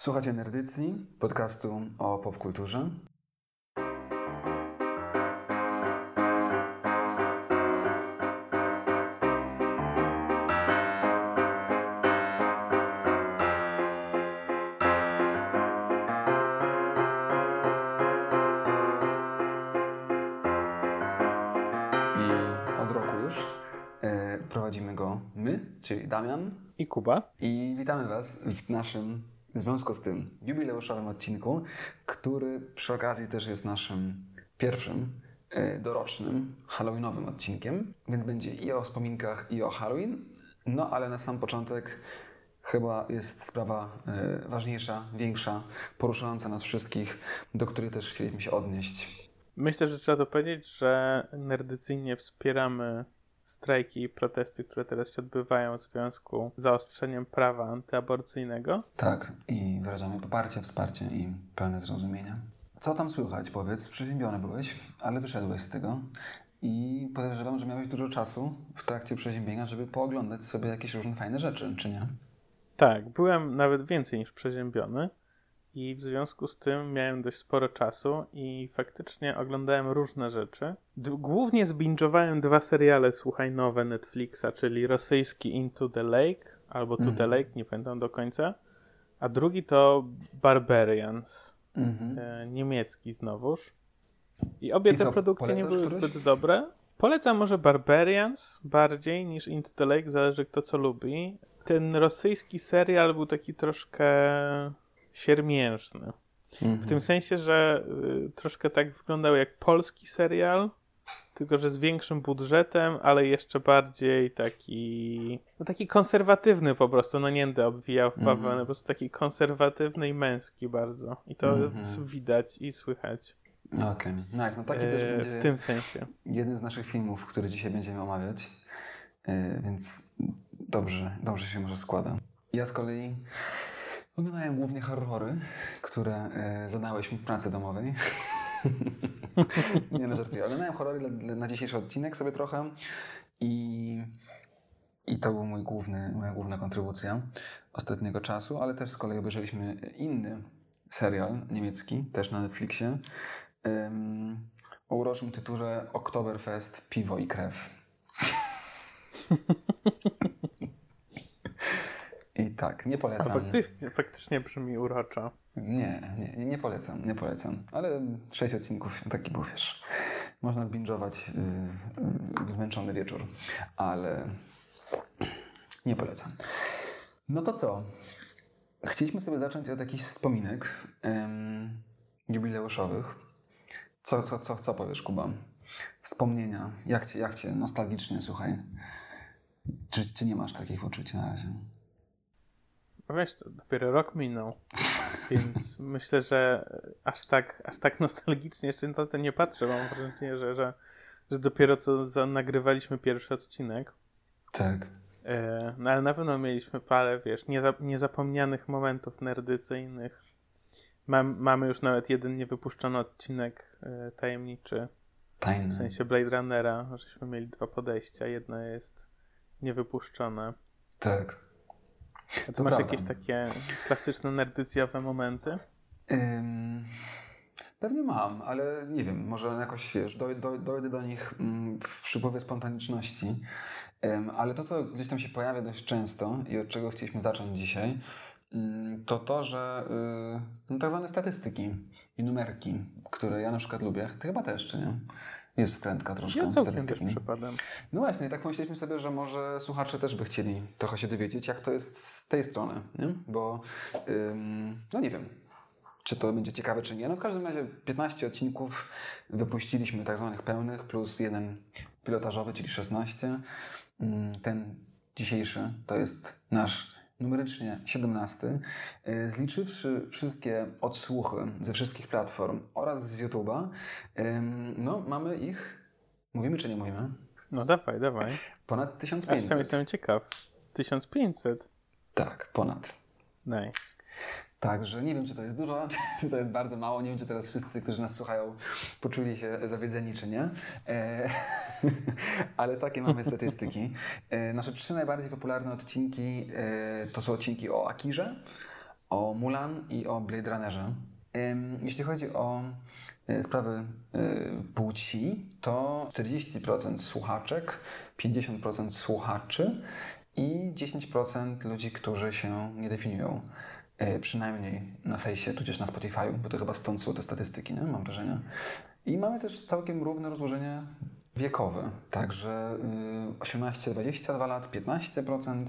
Słuchacie Nerdycji, podcastu o popkulturze. I od roku już e, prowadzimy go my, czyli Damian I Kuba. i witamy Was w naszym w związku z tym jubileuszowym odcinku, który przy okazji też jest naszym pierwszym e, dorocznym Halloweenowym odcinkiem, więc będzie i o wspominkach, i o Halloween. No ale na sam początek chyba jest sprawa e, ważniejsza, większa, poruszająca nas wszystkich, do której też chcieliśmy się odnieść. Myślę, że trzeba to powiedzieć, że nerdycyjnie wspieramy strajki i protesty, które teraz się odbywają w związku z zaostrzeniem prawa antyaborcyjnego. Tak, i wyrażamy poparcie, wsparcie i pełne zrozumienie. Co tam słychać, powiedz? Przeziębiony byłeś, ale wyszedłeś z tego i podejrzewam, że miałeś dużo czasu w trakcie przeziębienia, żeby pooglądać sobie jakieś różne fajne rzeczy, czy nie? Tak, byłem nawet więcej niż przeziębiony i w związku z tym miałem dość sporo czasu i faktycznie oglądałem różne rzeczy. D- głównie zbingowałem dwa seriale, słuchaj, nowe Netflixa, czyli rosyjski Into the Lake albo To the Mhm. Lake, nie pamiętam do końca, a drugi to Barbarians. Mhm. e, niemiecki znowuż. I obie I te co, produkcje nie były któryś? zbyt dobre. Polecam może Barbarians bardziej niż Into the Lake, zależy kto co lubi. Ten rosyjski serial był taki troszkę siermiężny. Mhm. W tym sensie, że y, troszkę tak wyglądał jak polski serial, tylko że z większym budżetem, ale jeszcze bardziej taki no taki konserwatywny po prostu, no nie będę obwijał w bawełnę, Mhm. po prostu taki konserwatywny i męski bardzo. I to Mhm. widać i słychać Okej, nice. No taki też e, będzie w tym sensie. jeden z naszych filmów, który dzisiaj będziemy omawiać, e, więc dobrze, dobrze się może składa. Ja z kolei oglądałem głównie horrory, które e, zadałeś mi w pracy domowej. Nie no, żartuję. Oglądałem horrory dla, dla, na dzisiejszy odcinek sobie trochę i, i to był mój główny, moja główna kontrybucja ostatniego czasu, ale też z kolei obejrzeliśmy inny serial niemiecki, też na Netflixie, em, o uroczym tytule Oktoberfest, piwo i krew. I tak, nie A polecam. faktycznie, faktycznie brzmi uroczo. Nie, nie, nie polecam, nie polecam. Ale sześć odcinków, taki był, wiesz. Można zbingować yy, w zmęczony wieczór, ale nie polecam. No to co? Chcieliśmy sobie zacząć od jakichś wspominek em, jubileuszowych. Co, co, co, co powiesz, Kuba? Wspomnienia. Jak cię, jak cię nostalgicznie, słuchaj. Czy, czy nie masz takich uczuć na razie? Weź to, dopiero rok minął. Więc myślę, że aż tak, aż tak nostalgicznie jeszcze na to nie patrzę. Mam wrażenie, że, że, że dopiero co nagrywaliśmy pierwszy odcinek. Tak. E, no ale na pewno mieliśmy parę, wiesz, nieza, niezapomnianych momentów nerdycyjnych. Mam, mamy już nawet jeden niewypuszczony odcinek e, tajemniczy, Tajne. w sensie Blade Runnera, żeśmy mieli dwa podejścia, jedno jest niewypuszczone. Tak. A ty To masz prawda. jakieś takie klasyczne nerdycjowe momenty? Ym, pewnie mam, ale nie wiem, może jakoś wiesz, doj, doj, dojdę do nich mm, w przypływie spontaniczności. Ale to, co gdzieś tam się pojawia dość często i od czego chcieliśmy zacząć dzisiaj, ym, to to, że y, no, tak zwane statystyki i numerki, które ja na przykład lubię, ty chyba też, czy nie? Jest wkrętka troszkę Ja całkiem też przypadam. No właśnie, i tak pomyśleliśmy sobie, że może słuchacze też by chcieli trochę się dowiedzieć, jak to jest z tej strony, nie? Bo, ym, no nie wiem, czy to będzie ciekawe, czy nie. No w każdym razie 15 odcinków wypuściliśmy tak zwanych pełnych, plus jeden pilotażowy, czyli 16. Ym, Ten dzisiejszy to jest nasz numerycznie 17. Yy, Zliczywszy wszystkie odsłuchy ze wszystkich platform oraz z YouTube'a, no mamy ich, mówimy czy nie mówimy? No dawaj, dawaj. Ponad Aż 1500. sam jestem ciekaw. 1500. Tak, ponad. Nice. Także nie wiem, czy to jest dużo, czy to jest bardzo mało. Nie wiem, czy teraz wszyscy, którzy nas słuchają, poczuli się zawiedzeni, czy nie. E, ale takie mamy statystyki. E, nasze trzy najbardziej popularne odcinki e, to są odcinki o Akirze, o Mulan i o Blade Runnerze. Jeśli chodzi o sprawy płci, to 40% słuchaczek, 50% słuchaczy i 10% ludzi, którzy się nie definiują. E, przynajmniej na fejsie, tudzież na Spotify, bo to chyba stąd są te statystyki, nie? mam wrażenie. I mamy też całkiem równe rozłożenie wiekowe. Także 18-22 lat 15%,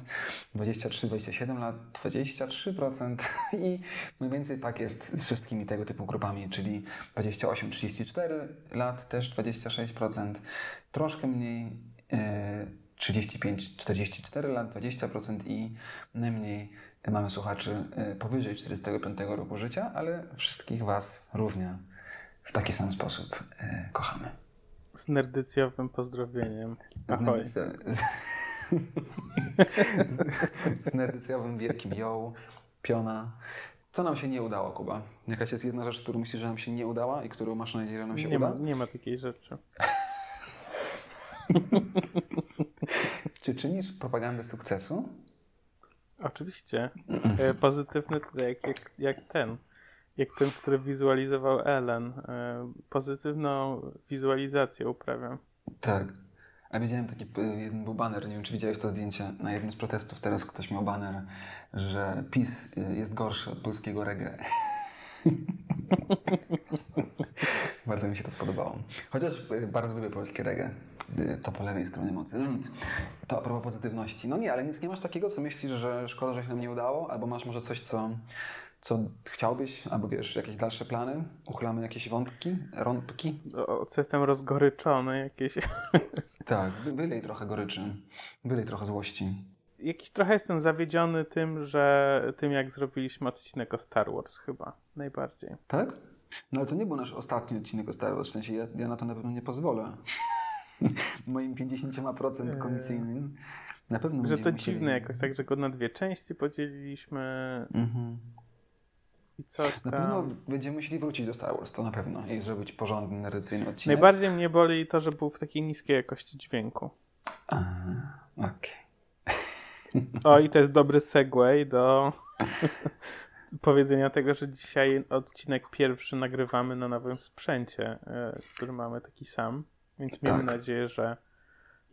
23-27 lat 23% i mniej więcej tak jest z wszystkimi tego typu grupami, czyli 28-34 lat też 26%, troszkę mniej 35-44 e, lat 20% i najmniej mamy słuchaczy e, powyżej 45 roku życia, ale wszystkich Was równie w taki sam sposób e, kochamy. Z nerdycjowym pozdrowieniem. Z, nerdycja... z nerdycjowym wielkim ją, piona. Co nam się nie udało, Kuba? Jakaś jest jedna rzecz, którą myślisz, że nam się nie udała i którą masz nadzieję, że nam się nie uda? Ma, nie ma takiej rzeczy. Czy czynisz propagandę sukcesu? Oczywiście. E, pozytywny to jak, jak, jak ten jak ten, który wizualizował Ellen. E, pozytywną wizualizację uprawiam. Tak. A widziałem taki, e, jeden był baner, nie wiem czy widziałeś to zdjęcie, na jednym z protestów teraz ktoś miał baner, że PiS jest gorszy od polskiego reggae. bardzo mi się to spodobało. Chociaż bardzo lubię polskie reggae. To po lewej stronie mocy. No nic. To a propos pozytywności. No nie, ale nic nie masz takiego, co myślisz, że szkoda, że się nam nie udało? Albo masz może coś, co co chciałbyś, albo wiesz, jakieś dalsze plany? Uchylamy jakieś wątki, rąbki? O, co jestem rozgoryczony jakieś. Tak, wylej trochę goryczy, wylej trochę złości. Jakiś trochę jestem zawiedziony tym, że tym jak zrobiliśmy odcinek o Star Wars chyba, najbardziej. Tak? No ale to nie był nasz ostatni odcinek o Star Wars, w sensie ja, ja na to na pewno nie pozwolę. Moim 50% komisyjnym na pewno Że to musieli... dziwne jakoś, tak, że go na dwie części podzieliliśmy. Mhm i coś tam. Na pewno będziemy musieli wrócić do Star Wars, to na pewno, i zrobić porządny, narracyjny odcinek. Najbardziej mnie boli to, że był w takiej niskiej jakości dźwięku. Okej. Okay. O, i to jest dobry segue do powiedzenia tego, że dzisiaj odcinek pierwszy nagrywamy na nowym sprzęcie, e, który mamy taki sam, więc miejmy tak. nadzieję, że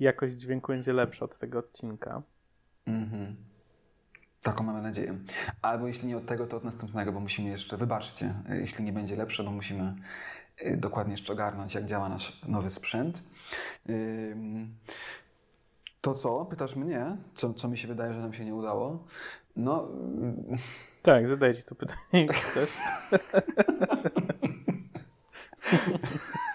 jakość dźwięku będzie lepsza od tego odcinka. Mhm. Taką mamy nadzieję. Albo jeśli nie od tego, to od następnego, bo musimy jeszcze, wybaczcie, jeśli nie będzie lepsze, bo musimy y, dokładnie jeszcze ogarnąć, jak działa nasz nowy sprzęt. To co? Pytasz mnie, co, co mi się wydaje, że nam się nie udało? No. Tak, zadajcie to pytanie, chcesz.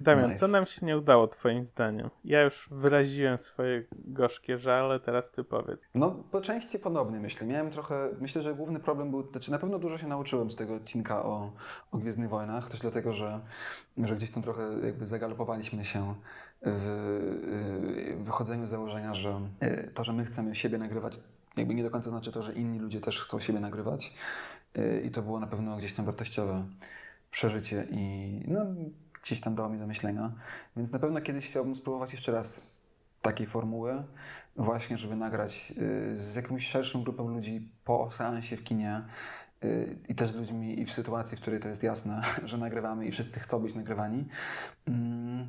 Damian, nice. co nam się nie udało twoim zdaniem? Ja już wyraziłem swoje gorzkie żale, teraz ty powiedz. No, po części podobnie myślę. Miałem trochę, myślę, że główny problem był, znaczy na pewno dużo się nauczyłem z tego odcinka o, o Gwiezdnych Wojnach, też dlatego, że, że gdzieś tam trochę jakby zagalopowaliśmy się w wychodzeniu z założenia, że y, to, że my chcemy siebie nagrywać, jakby nie do końca znaczy to, że inni ludzie też chcą siebie nagrywać. Y, I to było na pewno gdzieś tam wartościowe przeżycie i no, gdzieś tam dało mi do myślenia. Więc na pewno kiedyś chciałbym spróbować jeszcze raz takiej formuły, właśnie, żeby nagrać y, z jakąś szerszą grupą ludzi po seansie w kinie y, i też z ludźmi i w sytuacji, w której to jest jasne, że nagrywamy i wszyscy chcą być nagrywani. Mm,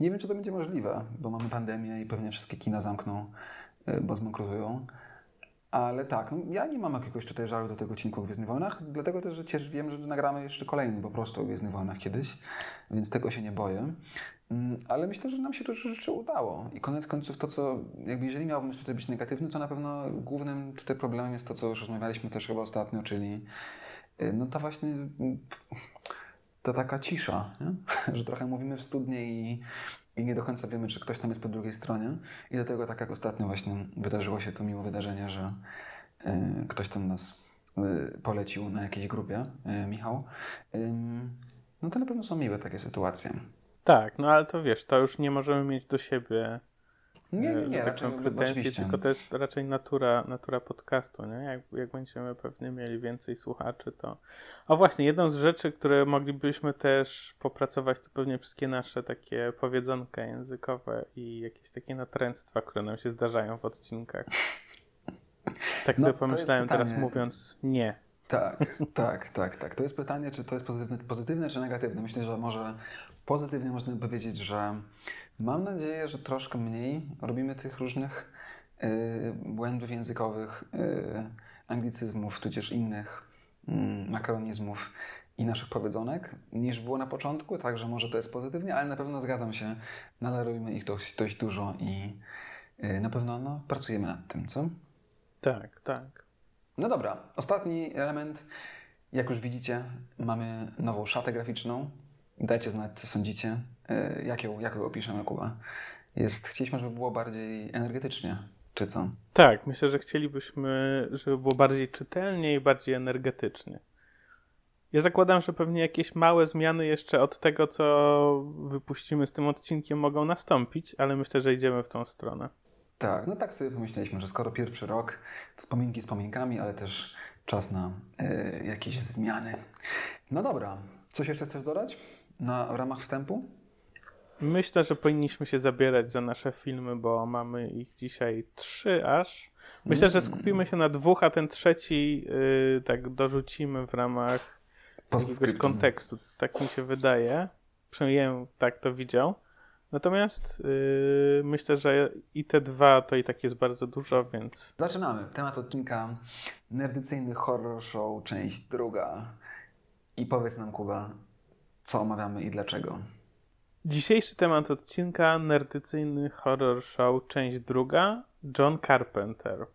nie wiem, czy to będzie możliwe, bo mamy pandemię i pewnie wszystkie kina zamkną, y, bo zbankrutują. Ale tak, ja nie mam jakiegoś tutaj żalu do tego odcinku o Gwiezdnych Wojnach, dlatego też, że cieszę, wiem, że nagramy jeszcze kolejny po prostu o Gwiezdnych Wojnach kiedyś, więc tego się nie boję. Mm, ale myślę, że nam się dużo rzeczy udało. I koniec końców to, co, jakby jeżeli miałbym tutaj być negatywny, to na pewno głównym tutaj problemem jest to, co już rozmawialiśmy też chyba ostatnio, czyli y, no ta właśnie to taka cisza, nie? że trochę mówimy w studnie i i nie do końca wiemy, czy ktoś tam jest po drugiej stronie. I dlatego, tak jak ostatnio właśnie wydarzyło się to miło wydarzenie, że y, ktoś tam nas y, polecił na jakiejś grupie, y, Michał, no to na pewno są miłe takie sytuacje. Tak, no ale to wiesz, to już nie możemy mieć do siebie nie, nie, nie, tak raczej, pretensje, tylko to jest raczej natura, natura podcastu, nie? Jak, jak będziemy pewnie mieli więcej słuchaczy, to... O właśnie, jedną z rzeczy, które moglibyśmy też popracować, to pewnie wszystkie nasze takie powiedzonka językowe i jakieś takie natręctwa, które nam się zdarzają w odcinkach. Tak No, sobie pomyślałem teraz mówiąc nie. Tak, tak, tak, tak. To jest pytanie, czy to jest pozytywne, pozytywne czy negatywne. Myślę, że może pozytywnie można powiedzieć, że mam nadzieję, że troszkę mniej robimy tych różnych y, błędów językowych, y, anglicyzmów, tudzież innych mm, makaronizmów i naszych powiedzonek, niż było na początku, także może to jest pozytywnie, ale na pewno zgadzam się, nadal robimy ich dość, dość dużo i y, na pewno no, pracujemy nad tym, co? Tak, tak. No dobra, ostatni element. Jak już widzicie, mamy nową szatę graficzną. Dajcie znać, co sądzicie. Yy, Jak ją, jak ją opiszemy, Kuba? Jest, chcieliśmy, żeby było bardziej energetycznie, czy co? Tak, myślę, że chcielibyśmy, żeby było bardziej czytelnie i bardziej energetycznie. Ja zakładam, że pewnie jakieś małe zmiany jeszcze od tego, co wypuścimy z tym odcinkiem, mogą nastąpić, ale myślę, że idziemy w tą stronę. Tak, no tak sobie pomyśleliśmy, że skoro pierwszy rok, wspominki wspominkami, ale też czas na yy, jakieś zmiany. No dobra, coś jeszcze chcesz dodać na ramach wstępu? Myślę, że powinniśmy się zabierać za nasze filmy, bo mamy ich dzisiaj trzy aż. Myślę, że skupimy się na dwóch, a ten trzeci yy, tak dorzucimy w ramach kontekstu. Tak mi się wydaje. Przynajmniej tak to widział. Natomiast yy, myślę, że i te dwa to i tak jest bardzo dużo, więc Zaczynamy. Temat odcinka Nerdycyjny Horror Show, część druga. I powiedz nam, Kuba, co omawiamy i dlaczego. dzisiejszy temat odcinka nerdycyjny horror show, część druga, John Carpenter.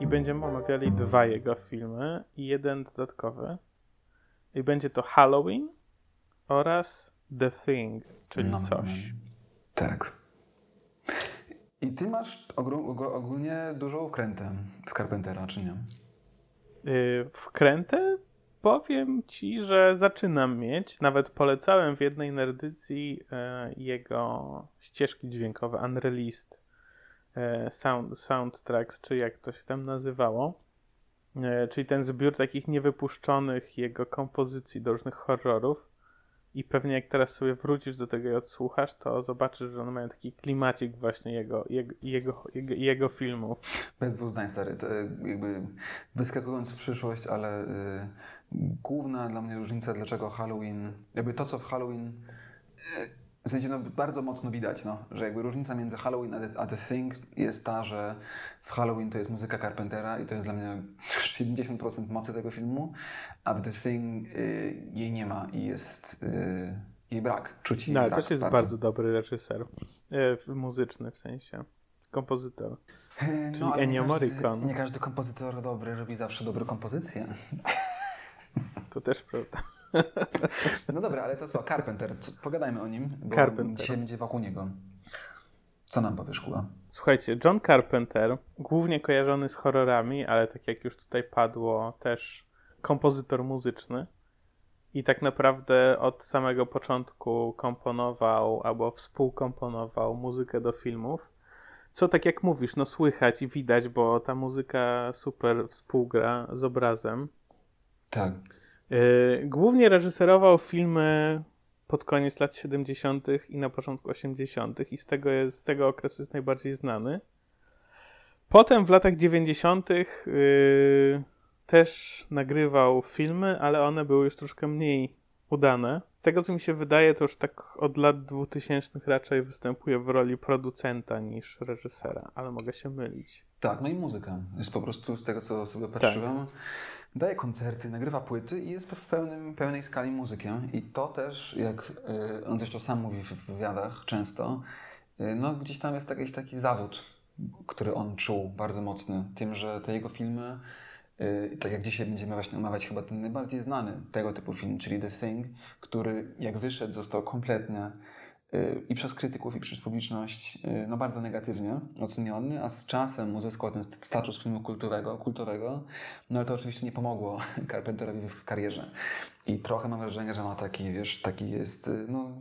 I będziemy omawiali dwa jego filmy i jeden dodatkowy. I będzie to Halloween oraz The Thing, czyli No, coś. Tak. I ty masz ogólnie dużą wkrętę w Carpentera, czy nie? Yy, wkrętę? Powiem ci, że zaczynam mieć. Nawet polecałem w jednej nerdycji e, jego ścieżki dźwiękowe, Unreleased e, sound, Soundtracks, czy jak to się tam nazywało. E, czyli ten zbiór takich niewypuszczonych jego kompozycji do różnych horrorów. I pewnie jak teraz sobie wrócisz do tego i odsłuchasz, to zobaczysz, że one mają taki klimacik właśnie jego, jego, jego, jego, jego filmów. Bez dwóch zdań, stary. To, y, jakby wyskakując w przyszłość, ale y, główna dla mnie różnica, dlaczego Halloween, jakby to, co w Halloween, y, w sensie no, bardzo mocno widać, no, że jakby różnica między Halloween a the, a the Thing jest ta, że w Halloween to jest muzyka Carpentera i to jest dla mnie 70% mocy tego filmu, a w The Thing y, jej nie ma i jest y, jej brak, czuć jej No, brak też jest bardzo. dobry reżyser. W- muzyczny w sensie. Kompozytor. E, Czyli ale nie Ennio każdy- Morricone. Nie każdy kompozytor dobry robi zawsze dobre kompozycje. To też prawda. No dobra, ale to co, Carpenter, co, pogadajmy o nim, bo Carpenter. dzisiaj będzie wokół niego. Co nam powiesz, Kuba? Słuchajcie, John Carpenter, głównie kojarzony z horrorami, ale tak jak już tutaj padło, też kompozytor muzyczny. I tak naprawdę od samego początku komponował albo współkomponował muzykę do filmów. Co tak jak mówisz, no słychać i widać, bo ta muzyka super współgra z obrazem. Tak. Yy, Głównie reżyserował filmy pod koniec lat 70. i na początku 80. i z tego, jest, z tego okresu jest najbardziej znany. Potem w latach 90. Yy, też nagrywał filmy, ale one były już troszkę mniej udane. Z tego co mi się wydaje, to już tak od lat 2000 raczej występuje w roli producenta niż reżysera, ale mogę się mylić. Tak, no i muzyka. Jest po prostu z tego, co sobie Tak. patrzyłem. Daje koncerty, nagrywa płyty i jest w pełnym, pełnej skali muzykiem. I to też, jak y, on zresztą sam mówi w wywiadach często, y, no gdzieś tam jest jakiś taki zawód, który on czuł bardzo mocny. Tym, że te jego filmy, tak jak dzisiaj będziemy właśnie omawiać chyba ten najbardziej znany tego typu film, czyli The Thing, który jak wyszedł został kompletnie y, i przez krytyków, i przez publiczność y, no bardzo negatywnie oceniony, a z czasem uzyskał ten st- status filmu kultowego, kultowego, no ale to oczywiście nie pomogło Carpenterowi w karierze. I trochę mam wrażenie, że ma taki, wiesz, taki jest, y, no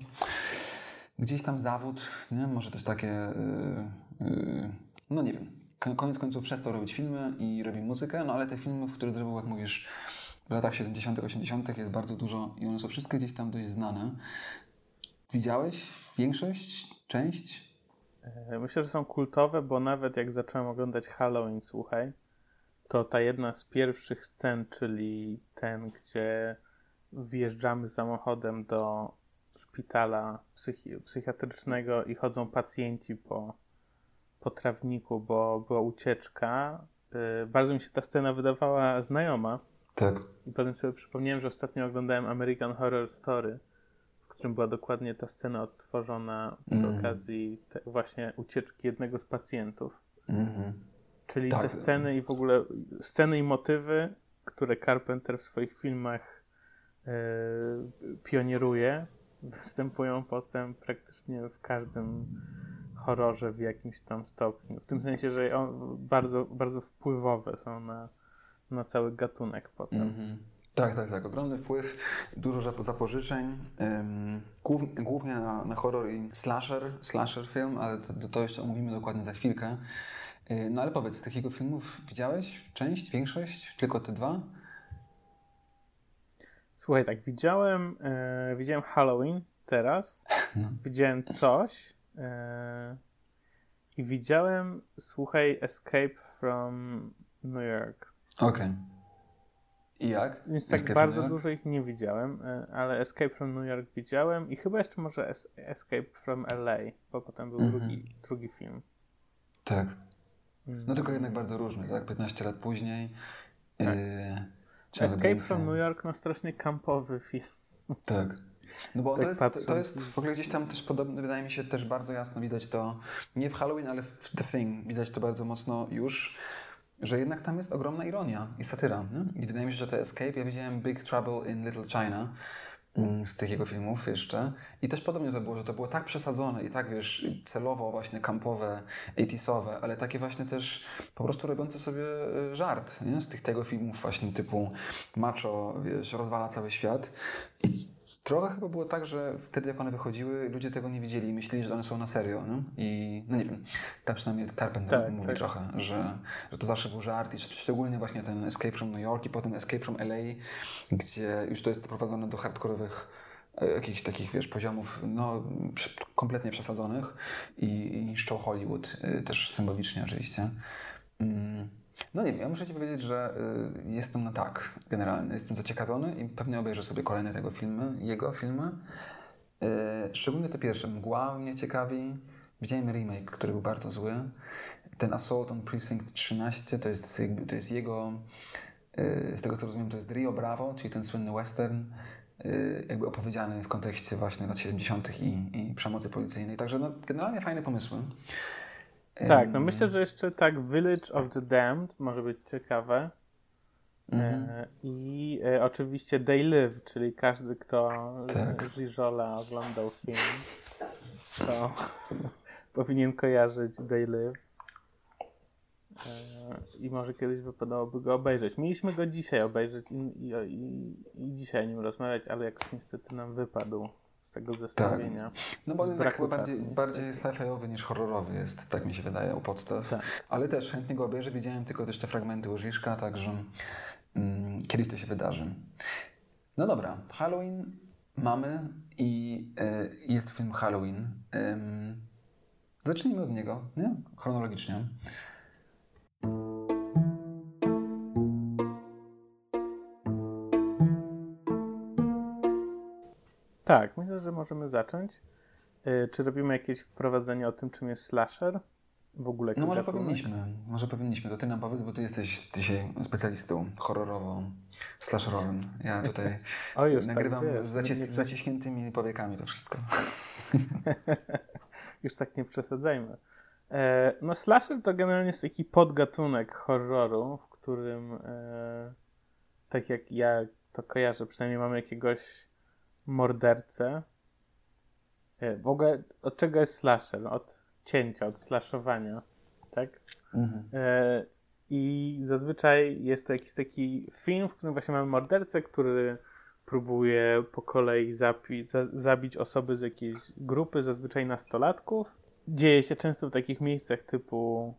gdzieś tam zawód, nie? Może też takie, y, y, no nie wiem. Ko- Koniec końców przestał robić filmy i robi muzykę, no ale te filmy, które zrobił, jak mówisz, w latach 70., 80. jest bardzo dużo i one są wszystkie gdzieś tam dość znane. Widziałeś większość, część? E, myślę, że są kultowe, bo nawet jak zacząłem oglądać Halloween, słuchaj, to ta jedna z pierwszych scen, czyli ten, gdzie wjeżdżamy samochodem do szpitala psychi psychiatrycznego i chodzą pacjenci po, po trawniku, bo była ucieczka. Yy, bardzo mi się ta scena wydawała znajoma. Tak. I potem sobie przypomniałem, że ostatnio oglądałem American Horror Story, w którym była dokładnie ta scena odtworzona przy mm. okazji właśnie ucieczki jednego z pacjentów. Mm. Czyli tak. te sceny i w ogóle sceny i motywy, które Carpenter w swoich filmach yy, pionieruje, występują potem praktycznie w każdym horrorze w jakimś tam stopniu. W tym sensie, że on bardzo, bardzo wpływowe są na, na cały gatunek potem. Mm -hmm. Tak, tak, tak. Ogromny wpływ, dużo zapożyczeń, ym, głównie na, na horror i slasher, slasher film, ale to, to jeszcze omówimy dokładnie za chwilkę. Yy, no ale powiedz, z tych jego filmów widziałeś część, większość, tylko te dwa? Słuchaj, tak, widziałem, e, widziałem Halloween teraz, no. widziałem coś i widziałem, słuchaj, Escape from New York. Okej. Okay. I jak? Więc tak Escape bardzo dużo ich nie widziałem, e, ale Escape from New York widziałem i chyba jeszcze może es Escape from LA, bo potem był mm -hmm. drugi, drugi film. Tak. No tylko jednak bardzo różny, tak? 15 lat później. Tak. Yy, Escape from New York, no strasznie kampowy film. Tak. No bo tak to, jest, patrząc... to jest w ogóle gdzieś tam też podobne, wydaje mi się też bardzo jasno widać to, nie w Halloween, ale w The Thing, widać to bardzo mocno już, że jednak tam jest ogromna ironia i satyra. Nie? I wydaje mi się, że te Escape, ja widziałem Big Trouble in Little China, Mm, z tych jego filmów jeszcze. I też podobnie to było, że to było tak przesadzone i tak, wiesz, celowo właśnie kampowe, 80 ale takie właśnie też po prostu robiące sobie y, żart, nie? Z tych tego filmów właśnie typu macho, wiesz, rozwala cały świat. I Trochę chyba było tak, że wtedy jak one wychodziły, ludzie tego nie widzieli i myśleli, że one są na serio. No? I no nie wiem, tak przynajmniej Carpenter tak, mówi tak. trochę, że, że to zawsze był żart i szczególnie właśnie ten Escape from New York i potem Escape from LA, gdzie już to jest doprowadzone do hardkorowych e, jakichś takich, wiesz, poziomów no, kompletnie przesadzonych i, i niszczą Hollywood, e, też symbolicznie oczywiście. Mm. No nie wiem, ja muszę Ci powiedzieć, że y, jestem na tak generalnie. Jestem zaciekawiony i pewnie obejrzę sobie kolejne tego filmy, jego filmy. Y, szczególnie te pierwsze. Mgła mnie ciekawi. Widziałem remake, który był bardzo zły. Ten Assault on Precinct 13 to jest, to jest jego, y, z tego co rozumiem, to jest Rio Bravo, czyli ten słynny western, y, jakby opowiedziany w kontekście właśnie lat 70. i, i przemocy policyjnej. Także no, generalnie fajne pomysły. Tak, no myślę, że jeszcze tak Village of the Damned może być ciekawe. Mhm. E, I e, oczywiście They Live, czyli każdy, kto tak. Gijola oglądał film, to powinien kojarzyć They Live. E, I może kiedyś wypadałoby go obejrzeć. Mieliśmy go dzisiaj obejrzeć i, i, i, i dzisiaj o nim rozmawiać, ale jakoś niestety nam wypadł z tego zestawienia. Tak. No bo jednak chyba bardziej, bardziej sci-fiowy niż horrorowy jest, tak mi się wydaje, u podstaw. Tak. Ale też chętnie go obejrzę. Widziałem tylko też te fragmenty u Żiszka, także mm, kiedyś to się wydarzy. No dobra, Halloween mamy i y, jest film Halloween. Ym, zacznijmy od niego, nie? Chronologicznie. Tak, myślę, że możemy zacząć. Yy, czy robimy jakieś wprowadzenie o tym, czym jest slasher? W ogóle No może powinniśmy, może powinniśmy. To ty nam powiedz, bo ty jesteś dzisiaj specjalistą horrorowo slasherowym. Ja tutaj o, już tak, nagrywam tak, z nie... zaciśniętymi powiekami to wszystko. już tak nie przesadzajmy. E, no slasher to generalnie jest taki podgatunek horroru, w którym e, tak jak ja to kojarzę, przynajmniej mamy jakiegoś mordercę. E, w ogóle od czego jest slasher? Od cięcia, od slashowania, tak? Mhm. E, I zazwyczaj jest to jakiś taki film, w którym właśnie mamy mordercę, który próbuje po kolei zabi za zabić osoby z jakiejś grupy, zazwyczaj nastolatków. Dzieje się często w takich miejscach typu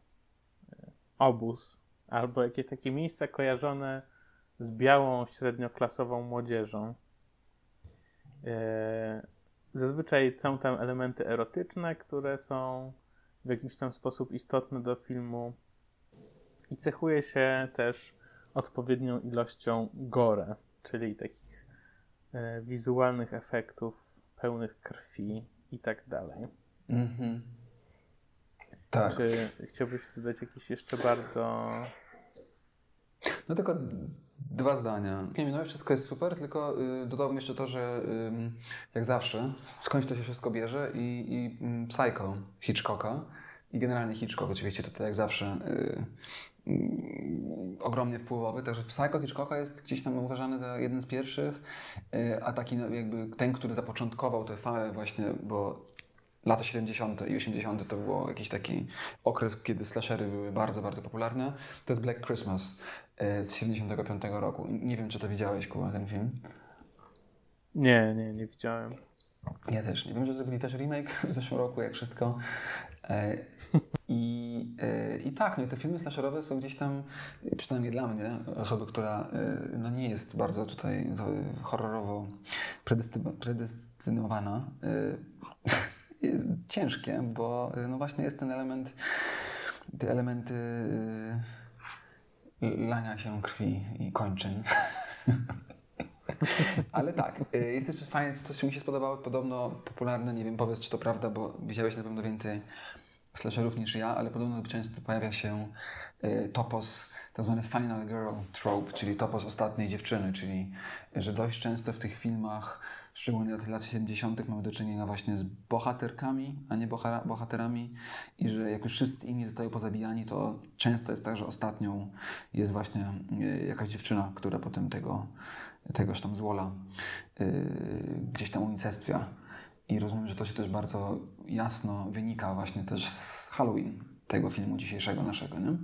e, obóz, albo jakieś takie miejsca kojarzone z białą, średnioklasową młodzieżą. E, zazwyczaj są tam elementy erotyczne, które są w jakiś tam sposób istotne do filmu i cechuje się też odpowiednią ilością gore, czyli takich e, wizualnych efektów pełnych krwi i tak dalej. Mhm. Tak. Czy chciałbyś dodać jakieś jeszcze bardzo. No tylko dwa zdania. Nie, no wszystko jest super, tylko y, dodałbym jeszcze to, że y, jak zawsze skądś to się wszystko bierze i, i y, Psycho Hitchcocka i generalnie Hitchcock oczywiście to jak zawsze y, y, ogromnie wpływowy, także Psycho Hitchcocka jest gdzieś tam uważany za jeden z pierwszych, y, a taki no, jakby ten, który zapoczątkował tę falę właśnie, bo lata 70. i 80. to był jakiś taki okres, kiedy slashery były bardzo, bardzo popularne. To jest Black Christmas z 75 roku. Nie wiem, czy to widziałeś, Kuba, ten film? Nie, nie, nie widziałem. Ja też nie wiem, że zrobili też remake w zeszłym roku, jak wszystko. E, I, e, I tak, no i te filmy slasherowe są gdzieś tam, przynajmniej dla mnie, osoby, która e, no nie jest bardzo tutaj horrorowo predestynowana, jest ciężkie, bo no właśnie jest ten element, te elementy lania się krwi i kończyn. Ale tak, y, jest jeszcze fajne, coś mi się spodobało, podobno popularne, nie wiem, powiedz czy to prawda, bo widziałeś na pewno więcej slasherów niż ja, ale podobno często pojawia się y, topos, tak zwany final girl trope, czyli topos ostatniej dziewczyny, czyli że dość często w tych filmach, szczególnie od lat 70. mamy do czynienia właśnie z bohaterkami, a nie bohaterami i że jak już wszyscy inni zostają pozabijani, to często jest tak, że ostatnią jest właśnie y, jakaś dziewczyna, która potem tego tegoż tam złola yy, gdzieś tam unicestwia. I rozumiem, że to się też bardzo jasno wynika właśnie też z Halloween, tego filmu dzisiejszego naszego, nie?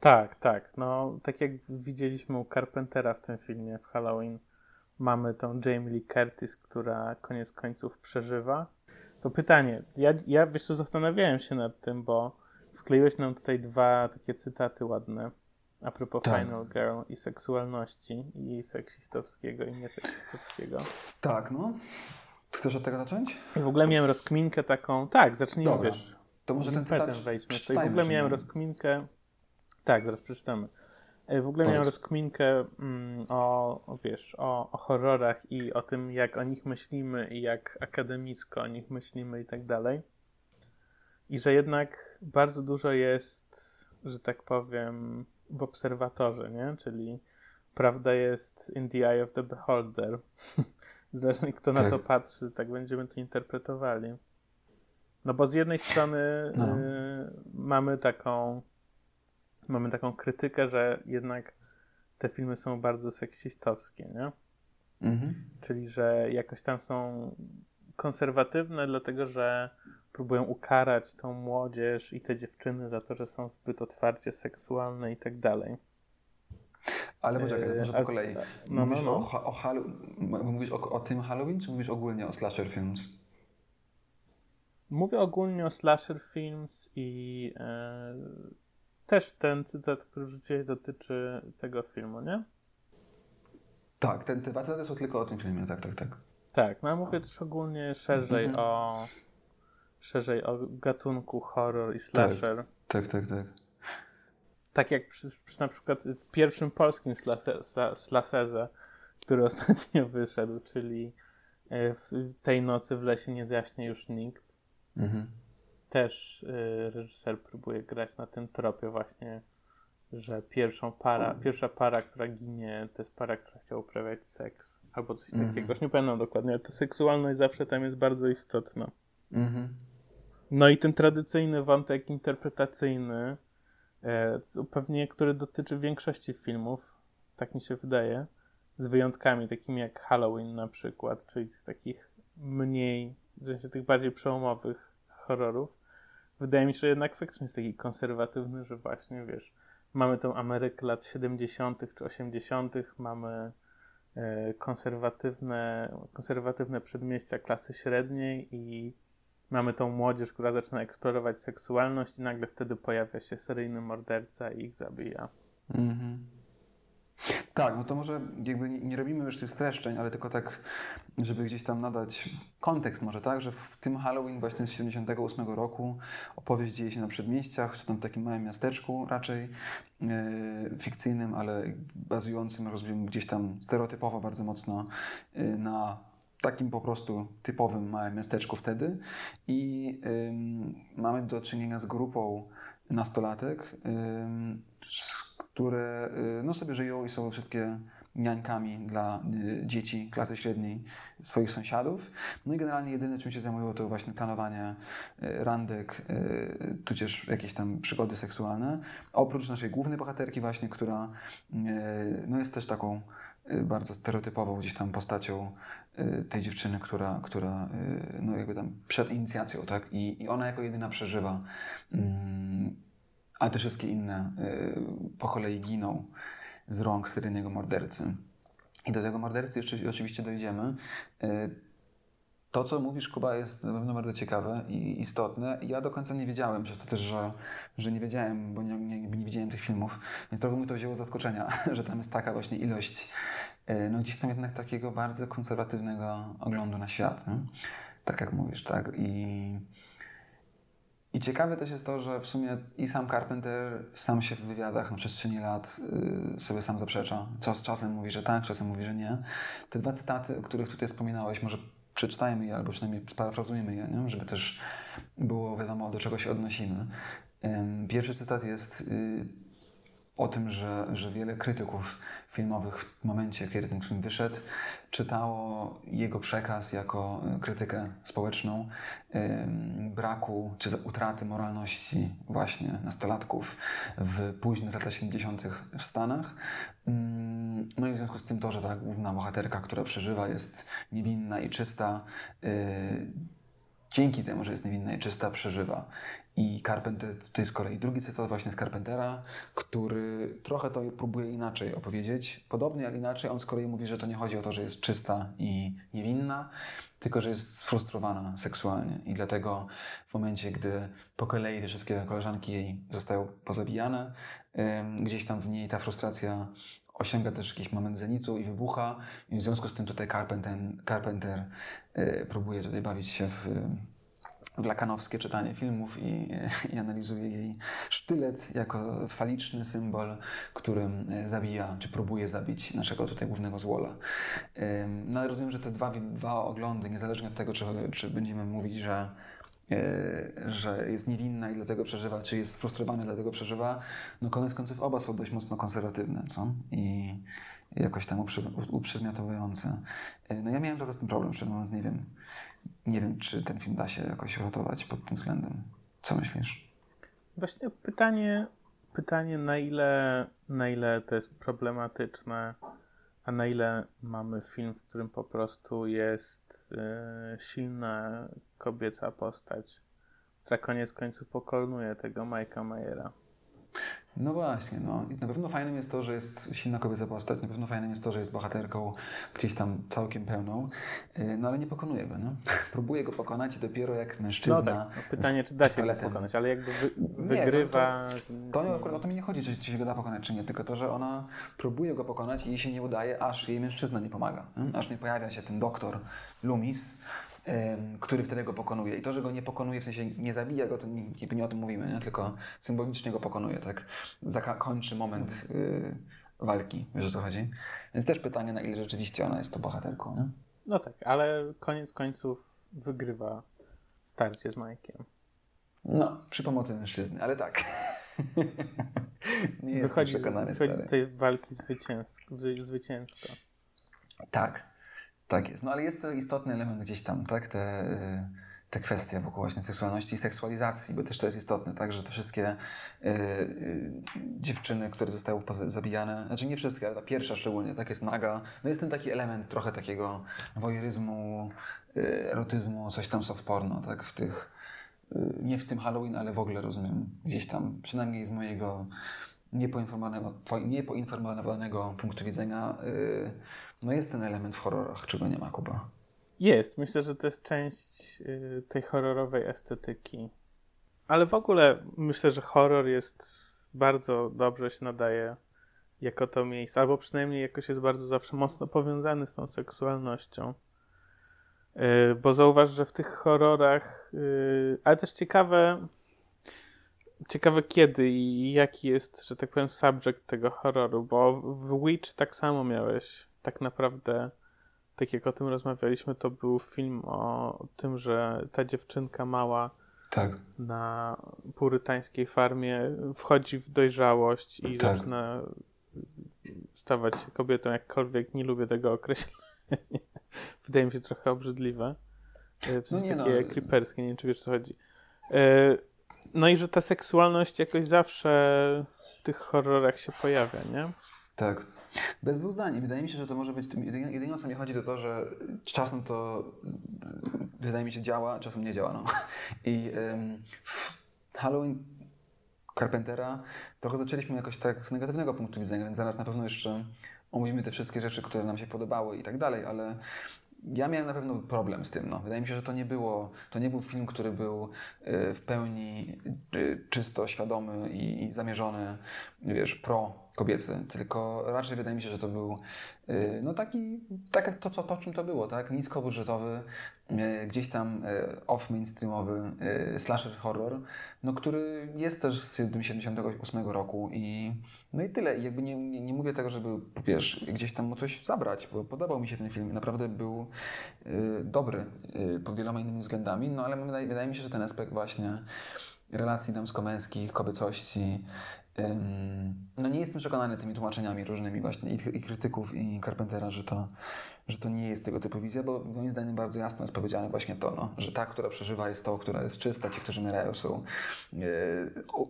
Tak, tak. No, tak jak widzieliśmy u Carpentera w tym filmie, w Halloween, mamy tą Jamie Lee Curtis, która koniec końców przeżywa. To pytanie, ja, ja wiesz co, zastanawiałem się nad tym, bo wkleiłeś nam tutaj dwa takie cytaty ładne a propos tak. Final Girl i seksualności i seksistowskiego i nieseksistowskiego. Tak, no. Chcesz od tego zacząć? I w ogóle miałem rozkminkę taką. Tak, zacznijmy, Dobra. wiesz. To może ten cytat wejdźmy. I w ogóle miałem rozkminkę. Tak, zaraz przeczytamy. E, w ogóle miałem rozkminkę mm, o, o, wiesz, o, o horrorach i o tym, jak o nich myślimy i jak akademicko o nich myślimy i tak dalej. I że jednak bardzo dużo jest, że tak powiem, w obserwatorze, nie? Czyli prawda jest in the eye of the beholder. Zależy kto tak. na to patrzy, tak będziemy to interpretowali. No bo z jednej strony no. y, mamy taką mamy taką krytykę, że jednak te filmy są bardzo seksistowskie, nie? Mhm. Czyli, że jakoś tam są konserwatywne, dlatego że próbują ukarać tą młodzież i te dziewczyny za to, że są zbyt otwarcie seksualne i tak dalej. Ale poczekaj, może po kolei. No, mówisz, no, no. O, o, mówisz o, o, tym Halloween, czy mówisz ogólnie o slasher films? Mówię ogólnie o slasher films i e, też ten cytat, który wrzuciłeś, dotyczy tego filmu, nie? Tak, ten, te dwa cytaty są tylko o tym filmie, tak, tak, tak. Tak, no ja mówię też ogólnie szerzej -hmm. o szerzej o gatunku horror i slasher. Tak, tak, tak. Tak, tak jak przy, przy na przykład w pierwszym polskim slaserze, który ostatnio wyszedł, czyli e, w tej nocy w lesie nie zjaśnie już nikt. Mhm. Też y, reżyser próbuje grać na tym tropie właśnie, że pierwszą para, pierwsza para, która ginie, to jest para, która chciała uprawiać seks albo coś mhm. takiego. Już nie pamiętam dokładnie, ale ta seksualność zawsze tam jest bardzo istotna. Mhm. No i ten tradycyjny wątek interpretacyjny, e, pewnie który dotyczy większości filmów, tak mi się wydaje, z wyjątkami takimi jak Halloween na przykład, czyli tych takich mniej, w sensie tych bardziej przełomowych horrorów. Wydaje mi się, że jednak faktycznie jest taki konserwatywny, że właśnie, wiesz, mamy tą Amerykę lat 70. czy 80., mamy e, konserwatywne, konserwatywne przedmieścia klasy średniej i mamy tą młodzież, która zaczyna eksplorować seksualność i nagle wtedy pojawia się seryjny morderca i ich zabija. Mhm. Tak, no to może jakby nie robimy już tych streszczeń, ale tylko tak, żeby gdzieś tam nadać kontekst może, tak, że w tym Halloween właśnie z 78 roku opowieść dzieje się na przedmieściach, czy tam w takim małym miasteczku raczej yy, fikcyjnym, ale bazującym, rozumiem, gdzieś tam stereotypowo bardzo mocno yy, na takim po prostu typowym małym miasteczku wtedy. I yy, mamy do czynienia z grupą nastolatek, które y, no, sobie żyją i są wszystkie niańkami dla y, dzieci klasy średniej swoich sąsiadów. No i generalnie jedyne, czym się zajmują, to właśnie planowanie y, randek, tudzież jakieś tam przygody seksualne. Oprócz naszej głównej bohaterki właśnie, która no, jest też taką bardzo stereotypową gdzieś tam postacią tej dziewczyny, która, która no jakby tam przed inicjacją, tak? I, i ona jako jedyna przeżywa mm, a te wszystkie inne y, po kolei giną z rąk seryjnego mordercy. I do tego mordercy jeszcze oczywiście dojdziemy. Y, to, co mówisz, Kuba, jest na pewno bardzo ciekawe i istotne. Ja do końca nie wiedziałem, przez to też, że, że nie wiedziałem, bo nie, nie, nie widziałem tych filmów, więc trochę mi to wzięło zaskoczenia, że tam jest taka właśnie ilość, y, no gdzieś tam jednak takiego bardzo konserwatywnego oglądu na świat. Nie? Tak jak mówisz, tak? I i ciekawe też jest to, że w sumie i sam Carpenter sam się w wywiadach na przestrzeni lat y, sobie sam zaprzecza. Czas, czasem mówi, że tak, czasem mówi, że nie. Te dwa cytaty, o których tutaj wspominałeś, może przeczytajmy je, albo przynajmniej sparafrazujmy je, nie? żeby też było wiadomo, do czego się odnosimy. Pierwszy cytat jest y, o tym, że, że wiele krytyków filmowych w momencie, kiedy ten film wyszedł, czytało jego przekaz jako krytykę społeczną braku czy utraty moralności właśnie nastolatków w późnych latach 70. w Stanach. No i w związku z tym to, że ta główna bohaterka, która przeżywa, jest niewinna i czysta, e, dzięki temu, że jest niewinna i czysta, przeżywa. I Carpenter, to jest kolei drugi cytat właśnie z Carpentera, który trochę to próbuje inaczej opowiedzieć. Podobnie, ale inaczej. On z kolei mówi, że to nie chodzi o to, że jest czysta i niewinna, tylko że jest sfrustrowana seksualnie. I dlatego w momencie, gdy po kolei te wszystkie koleżanki jej zostają pozabijane, gdzieś tam w niej ta frustracja osiąga też jakiś moment zenitu i wybucha. I w związku z tym tutaj Carpenter, Carpenter y, próbuje tutaj bawić się w w lakanowskie czytanie filmów i, i analizuje jej sztylet jako faliczny symbol, którym e, zabija, czy próbuje zabić naszego tutaj głównego złola. No ale rozumiem, że te dwa, dwa oglądy, niezależnie od tego, czy, czy będziemy mówić, że że jest niewinna i dlatego przeżywa, czy jest sfrustrowany, dlatego przeżywa, no koniec końców oba są dość mocno konserwatywne, co? I jakoś tam uprzedmiotowujące. E, no ja miałem trochę z tym problem, szczerze mówiąc, nie wiem, nie wiem, czy ten film da się jakoś uratować pod tym względem. Co myślisz? Właśnie pytanie, pytanie na, ile, na ile to jest problematyczne, a na ile mamy film, w którym po prostu jest yy, silna kobieca postać, która koniec końców pokonuje tego Mike'a Mayera. No właśnie, no. I na pewno fajnym jest to, że jest silna kobieca postać, na pewno fajnym jest to, że jest bohaterką gdzieś tam całkiem pełną, y, no ale nie pokonuje go, no. Próbuje go pokonać i dopiero jak mężczyzna... No tak, no pytanie, czy da się go pokonać, ale jakby wy, wygrywa... Nie, to, to, to, akurat o to mi nie chodzi, czy, czy się go da pokonać, czy nie, tylko to, że ona próbuje go pokonać i jej się nie udaje, aż jej mężczyzna nie pomaga. Aż nie pojawia się ten doktor Loomis, który wtedy go pokonuje. I to, że go nie pokonuje, w sensie nie zabija go, to nie, nie o tym mówimy, nie? tylko symbolicznie go pokonuje, tak? Zakończy moment y, walki, wiesz o co chodzi? Więc też pytanie, na ile rzeczywiście ona jest to bohaterką, nie? No tak, ale koniec końców wygrywa starcie z Mike'iem. No, przy pomocy mężczyzny, ale tak. nie wychodzi, przekonany. Wychodzi z tej walki zwycięsko. zwycięsko. Tak, tak jest. No ale jest to istotny element gdzieś tam, tak? Te, te kwestie wokół właśnie seksualności i seksualizacji, bo też to jest istotne, tak? Że te wszystkie y, y, dziewczyny, które zostały zabijane, znaczy nie wszystkie, ale ta pierwsza szczególnie, tak jest naga, no jest ten taki element trochę takiego wojeryzmu, y, erotyzmu, coś tam soft porno, tak? W tych, y, nie w tym Halloween, ale w ogóle rozumiem, gdzieś tam, przynajmniej z mojego niepoinformowanego, niepoinformowanego punktu widzenia, y, no jest ten element w horrorach, czego nie ma Kuba. Jest. Myślę, że to jest część y, tej horrorowej estetyki. Ale w ogóle myślę, że horror jest bardzo dobrze się nadaje jako to miejsce, albo przynajmniej jakoś jest bardzo zawsze mocno powiązany z tą seksualnością. Yy, bo zauważ, że w tych horrorach, yy, ale też ciekawe, ciekawe kiedy i jaki jest, że tak powiem, subject tego horroru, bo w Witch tak samo miałeś tak naprawdę, tak jak o tym rozmawialiśmy, to był film o tym, że ta dziewczynka mała Tak. na purytańskiej farmie wchodzi w dojrzałość i Tak. zaczyna stawać się kobietą, jakkolwiek nie lubię tego określenia. Wydaje mi się trochę obrzydliwe. E, W sensie nie no, takie ale- creeperskie, nie wiem czy wiesz co chodzi. E, No i że ta seksualność jakoś zawsze w tych horrorach się pojawia, nie? Tak. Bez dwóch zdań. Wydaje mi się, że to może być. tym- Jedynie, o co mi chodzi, to to, że czasem to wydaje mi się działa, czasem nie działa. No. I w Halloween Carpentera trochę zaczęliśmy jakoś tak z negatywnego punktu widzenia, więc zaraz na pewno jeszcze omówimy te wszystkie rzeczy, które nam się podobały i tak dalej, ale ja miałem na pewno problem z tym. No. Wydaje mi się, że to nie było, to nie był film, który był y, w pełni y, czysto świadomy i zamierzony, wiesz, pro kobiecy, tylko raczej wydaje mi się, że to był y, no taki, tak to, co, to czym to było, tak? Niskobudżetowy, y, gdzieś tam y, off-mainstreamowy slasher horror, no który jest też z 78 roku i no i tyle. I jakby nie, nie, nie mówię tego, żeby, wiesz, gdzieś tam mu coś zabrać, bo podobał mi się ten film. Naprawdę był dobry pod wieloma innymi względami, no ale wydaje, wydaje mi się, że ten aspekt właśnie relacji damsko-męskich, kobiecości, no nie jestem przekonany tymi tłumaczeniami różnymi właśnie i, i krytyków, i Carpentera, że to, że to nie jest tego typu wizja, bo moim zdaniem bardzo jasno jest powiedziane właśnie to, no, że ta, która przeżywa jest tą, która jest czysta, ci, którzy umierają są e,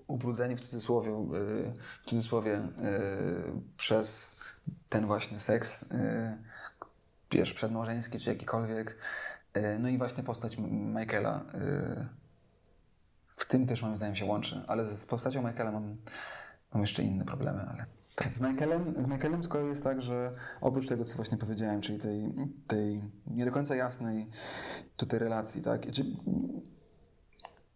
ubrudzeni w cudzysłowie, e, w cudzysłowie e, przez ten właśnie seks, wiesz, przedmałżeński czy jakikolwiek. No i właśnie postać Michaela w tym też moim zdaniem się łączy, ale z postacią Michaela mam, mam jeszcze inne problemy, ale... Tak, z Michaelem, z Michaelem z kolei jest tak, że oprócz tego, co właśnie powiedziałem, czyli tej, tej nie do końca jasnej tutaj relacji, tak, czy,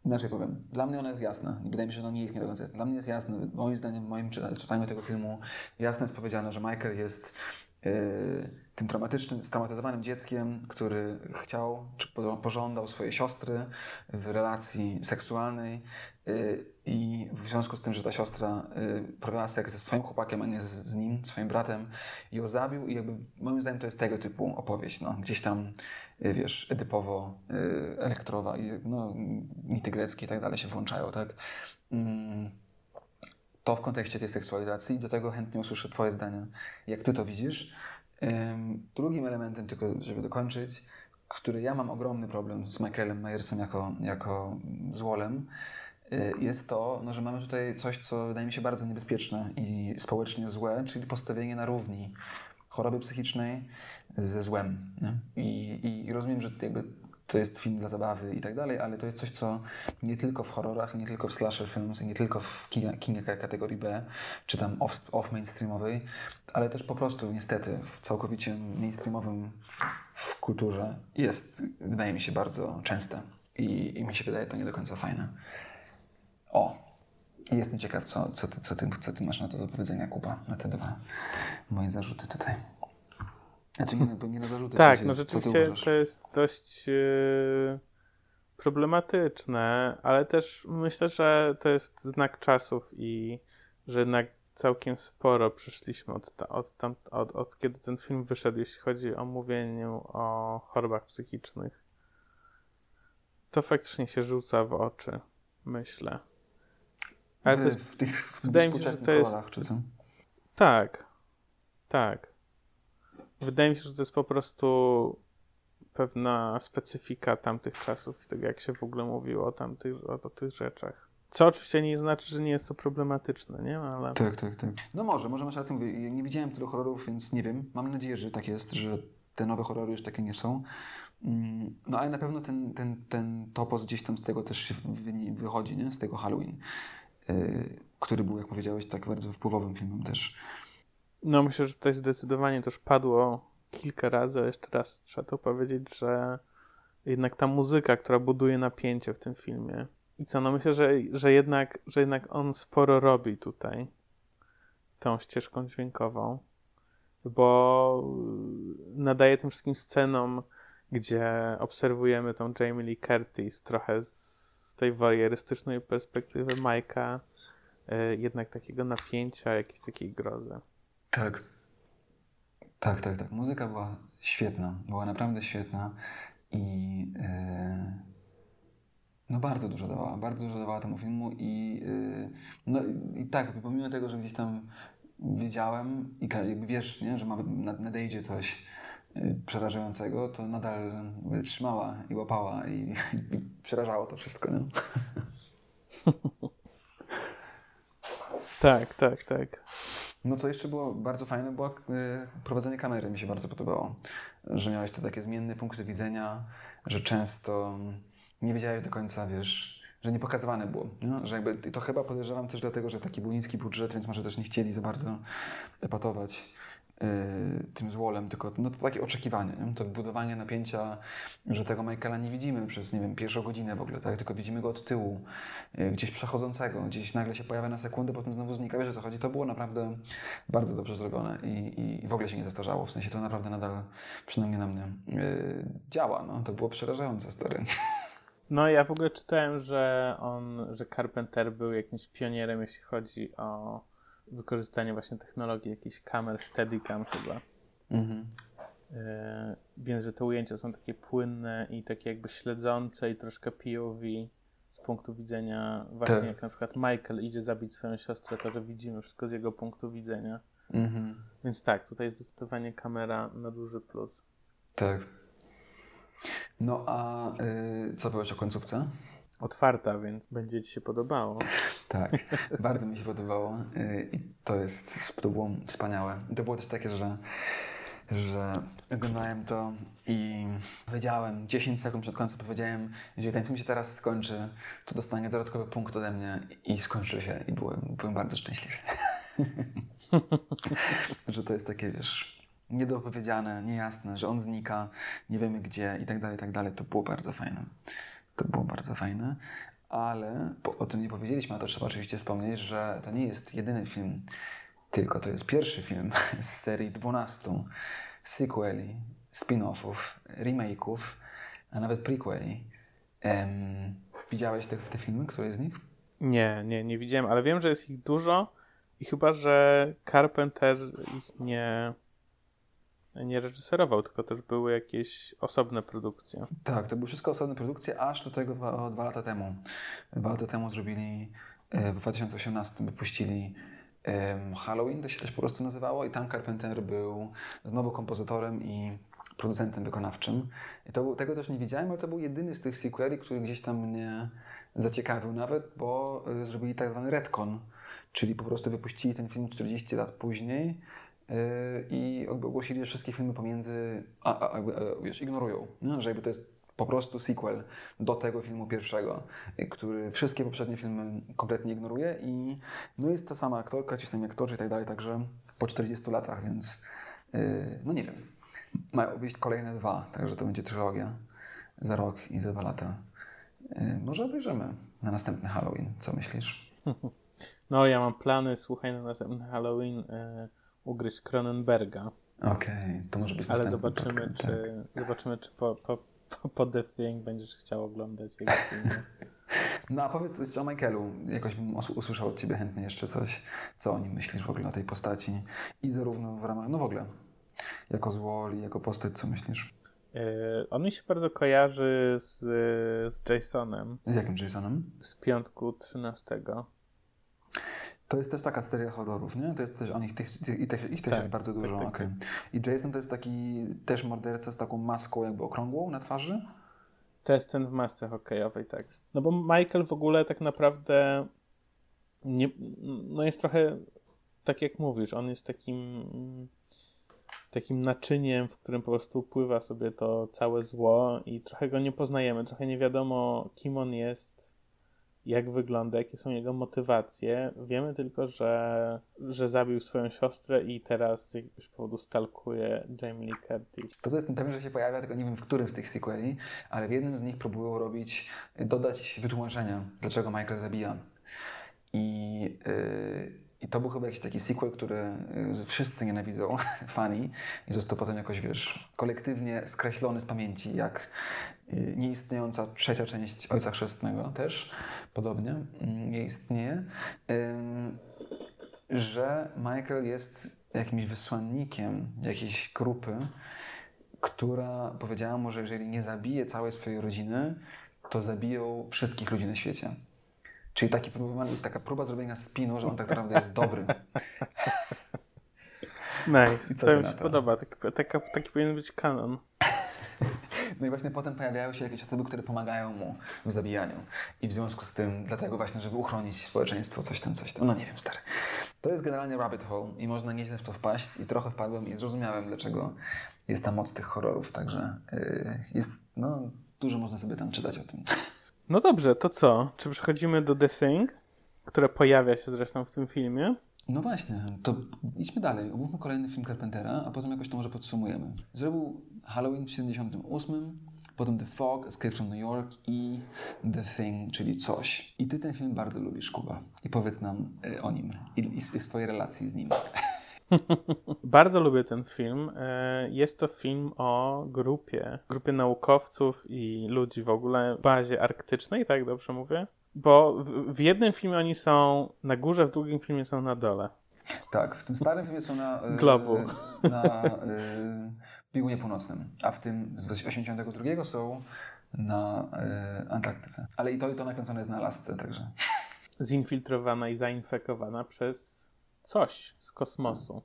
inaczej powiem, dla mnie ona jest jasna i wydaje mi się, że ona nie jest nie do końca jasna. Dla mnie jest jasne, moim zdaniem, w moim czyta- czytaniu tego filmu, jasno jest powiedziane, że Michael jest tym traumatycznym, straumatyzowanym dzieckiem, który chciał, czy po- pożądał swojej siostry w relacji seksualnej e, i w związku z tym, że ta siostra prowadziła seks ze swoim chłopakiem, a nie z, z nim, swoim bratem, ją zabił i jakby moim zdaniem to jest tego typu opowieść, no, gdzieś tam wiesz, edypowo, elektrowa no, mity greckie i tak dalej się włączają, tak? Mm, to w kontekście tej seksualizacji. Do tego chętnie usłyszę Twoje zdanie, jak Ty to widzisz. Drugim elementem, tylko żeby dokończyć, który ja mam ogromny problem z Michaelem Myersem jako, jako złolem, y, jest to, no, że mamy tutaj coś, co wydaje mi się bardzo niebezpieczne i społecznie złe, czyli postawienie na równi choroby psychicznej ze złem. Nie? I, I rozumiem, że jakby to jest film dla zabawy i tak dalej, ale to jest coś, co nie tylko w horrorach, nie tylko w slasher films nie tylko w kinie, kategorii B, czy tam off, off mainstreamowej, ale też po prostu niestety w całkowicie mainstreamowym w kulturze jest, wydaje mi się, bardzo częste. I, i mi się wydaje to nie do końca fajne. O, jestem ciekaw, co, co, ty, co, ty, co ty masz na to do powiedzenia, Kuba, na te dwa moje zarzuty tutaj. Znaczy nie, bo nie na zarzuty. Tak, no rzeczywiście to jest dość e, problematyczne, ale też myślę, że to jest znak czasów i że jednak całkiem sporo przyszliśmy od, ta, od, tam, od, od kiedy ten film wyszedł, jeśli chodzi o mówieniu o chorobach psychicznych. To faktycznie się rzuca w oczy, myślę. Ale w, to jest w tych w wydaje mi się, że to jest- kolorach? Tak, tak. Wydaje mi się, że to jest po prostu pewna specyfika tamtych czasów i tego, jak się w ogóle mówiło o tamtych, o, o tych rzeczach. Co oczywiście nie znaczy, że nie jest to problematyczne, nie? Ale Tak, tak, tak. No może, może masz rację, mówię, ja nie widziałem tylu horrorów, więc nie wiem. Mam nadzieję, że tak jest, że te nowe horrory już takie nie są. Mm, No ale na pewno ten, ten, ten topos gdzieś tam z tego też się wy, wychodzi, nie? Z tego Halloween, yy, który był, jak powiedziałeś, tak bardzo wpływowym filmem też. No myślę, że tutaj zdecydowanie już padło kilka razy, ale jeszcze raz trzeba to powiedzieć, że jednak ta muzyka, która buduje napięcie w tym filmie i co, no myślę, że, że, jednak, że jednak on sporo robi tutaj. tą ścieżką dźwiękową, bo nadaje tym wszystkim scenom, gdzie obserwujemy tą Jamie Lee Curtis trochę z tej wojerystycznej perspektywy Majka, y, jednak takiego napięcia, jakiejś takiej grozy. Tak. Tak, tak, tak. Muzyka była świetna. Była naprawdę świetna i yy, no bardzo dużo dawała. Bardzo dużo dawała temu filmu i yy, no i tak, pomimo tego, że gdzieś tam wiedziałem i jakby wiesz, nie, że ma, nadejdzie coś yy, przerażającego, to nadal trzymała i łapała i, i przerażało to wszystko. Nie? tak, tak, tak. No co jeszcze było bardzo fajne, było e, prowadzenie kamery. Mi się bardzo podobało, że miałeś to takie zmienne punkty widzenia, że często nie wiedziałeś do końca, wiesz, że nie pokazywane było. Nie? Że jakby, to chyba podejrzewam też dlatego, że taki był niski budżet, więc może też nie chcieli za bardzo epatować tym złolem, tylko no to takie oczekiwanie, nie? to budowanie napięcia, że tego Michaela nie widzimy przez, nie wiem, pierwszą godzinę w ogóle, tak? tylko widzimy go od tyłu, y, gdzieś przechodzącego, gdzieś nagle się pojawia na sekundę, potem znowu znika, wiesz o co chodzi, to było naprawdę bardzo dobrze zrobione i, i w ogóle się nie zastarzało, w sensie to naprawdę nadal, przynajmniej na mnie, yy, działa, no, to było przerażające, stary. No ja w ogóle czytałem, że on, że Carpenter był jakimś pionierem, jeśli chodzi o wykorzystanie właśnie technologii jakichś kamer Steadicam chyba. Mhm. Więc, że te ujęcia są takie płynne i takie jakby śledzące i troszkę POV z punktu widzenia właśnie tak. jak na przykład Michael idzie zabić swoją siostrę, to że widzimy wszystko z jego punktu widzenia. Mhm. Więc tak, tutaj zdecydowanie kamera na duży plus. Tak. No a y, co powiesz o końcówce? Otwarta, więc będzie Ci się podobało. Tak, bardzo mi się podobało y, i to jest, to było wspaniałe. To było też takie, że, że oglądałem to i powiedziałem 10 sekund przed końcem powiedziałem, jeżeli ten film się teraz skończy, to dostanie dodatkowy punkt ode mnie i skończy się i byłem, byłem bardzo szczęśliwy. że to jest takie, wiesz, niedopowiedziane, niejasne, że on znika, nie wiemy gdzie i tak dalej, i tak dalej. To było bardzo fajne. To było bardzo fajne, ale o tym nie powiedzieliśmy, a to trzeba oczywiście wspomnieć, że to nie jest jedyny film, tylko to jest pierwszy film z serii 12 sequeli, spin-offów, remake'ów, a nawet prequeli. Um, widziałeś te, te filmy, które z nich? Nie, nie, nie widziałem, ale wiem, że jest ich dużo i chyba, że Carpenter ich nie nie reżyserował, tylko też były jakieś osobne produkcje. Tak, to były wszystko osobne produkcje, aż do tego dwa, dwa lata temu. Dwa lata temu zrobili, e, w 2018 wypuścili Halloween, to się też po prostu nazywało i tam Carpenter był znowu kompozytorem i producentem wykonawczym. I to, tego też nie widziałem, ale to był jedyny z tych sequeli, który gdzieś tam mnie zaciekawił nawet, bo y, zrobili tak zwany retcon, czyli po prostu wypuścili ten film 40 lat później, Yy, i ogłosili, że wszystkie filmy pomiędzy, a, a, a, wiesz, ignorują, nie? że jakby to jest po prostu sequel do tego filmu pierwszego, który wszystkie poprzednie filmy kompletnie ignoruje i no jest ta sama aktorka, ci sami aktorzy i tak dalej, także po 40 latach, więc yy, no nie wiem. Mają wyjść kolejne dwa, także to będzie trylogia za rok i za dwa lata. Yy, może obejrzymy na następny Halloween. Co myślisz? No, ja mam plany, słuchaj, na następny Halloween. Yy ugryźć Cronenberga. Okej, okay, to może być Ale zobaczymy, podcast, czy, tak. zobaczymy, czy po, po, po, po The Thing będziesz chciał oglądać jego filmy. No a powiedz coś o Michaelu. Jakoś bym usłyszał od Ciebie chętnie jeszcze coś, co o nim myślisz w ogóle, o tej postaci. I zarówno w ramach, no w ogóle, jako zło i jako postać, co myślisz? Yy, on mi się bardzo kojarzy z, z Jasonem. Z jakim Jasonem? Z piątku 13. To jest też taka seria horrorów, nie? To jest też, on ich, tych, ich, tych, ich też tak, jest bardzo tak, dużo. Tak, okay. I Jason to jest taki też morderca z taką maską jakby okrągłą na twarzy? To jest ten w masce hokejowej, tak. No bo Michael w ogóle tak naprawdę nie, no jest trochę tak jak mówisz, on jest takim takim naczyniem, w którym po prostu pływa sobie to całe zło i trochę go nie poznajemy, trochę nie wiadomo kim on jest, jak wygląda, jakie są jego motywacje. Wiemy tylko, że, że zabił swoją siostrę i teraz z jakiegoś powodu stalkuje Jamie Lee Curtis. To, to jestem pewien, że się pojawia, tylko nie wiem w którym z tych sequeli, ale w jednym z nich próbują robić, dodać wytłumaczenia, dlaczego Michael zabija. I, yy, i to był chyba jakiś taki sequel, który y, wszyscy nienawidzą, fani, i został potem jakoś, wiesz, kolektywnie skreślony z pamięci, jak y, nieistniejąca trzecia część Ojca Chrzestnego też podobnie mm, nie istnieje, że Michael jest jakimś wysłannikiem jakiejś grupy, która powiedziała mu, że jeżeli nie zabije całej swojej rodziny, to zabiją wszystkich ludzi na świecie. Czyli taki próbowany jest taka próba zrobienia spinu, że on tak naprawdę jest dobry. Nice, to mi się podoba. Taki, taki, taki powinien być kanon. No i właśnie potem pojawiają się jakieś osoby, które pomagają mu w zabijaniu. I w związku z tym, dlatego właśnie, żeby uchronić społeczeństwo, coś tam, coś tam. No nie wiem, stary. To jest generalnie rabbit hole i można nieźle w to wpaść i trochę wpadłem i zrozumiałem, dlaczego jest ta moc tych horrorów. Także yy, jest, no, dużo można sobie tam czytać o tym. No dobrze, to co? Czy przechodzimy do The Thing, które pojawia się zresztą w tym filmie? No właśnie, to idźmy dalej. Omówmy kolejny film Carpentera, a potem jakoś to może podsumujemy. Zrobił Halloween w 78, potem The Fog, Escape from New York i The Thing, czyli Coś. I ty ten film bardzo lubisz, Kuba. I powiedz nam y, o nim i, i, i swojej relacji z nim. Bardzo lubię ten film. E, jest to film o grupie, grupie naukowców i ludzi w ogóle w bazie arktycznej, tak dobrze mówię? Bo w, w jednym filmie oni są na górze, w drugim filmie są na dole. Tak, w tym starym filmie są na, e, Globu. na y, biegunie północnym, a w tym z 82 są na y, Antarktyce. Ale i to, i to nakręcone jest na Alasce, także. Zinfiltrowana i zainfekowana przez coś z kosmosu.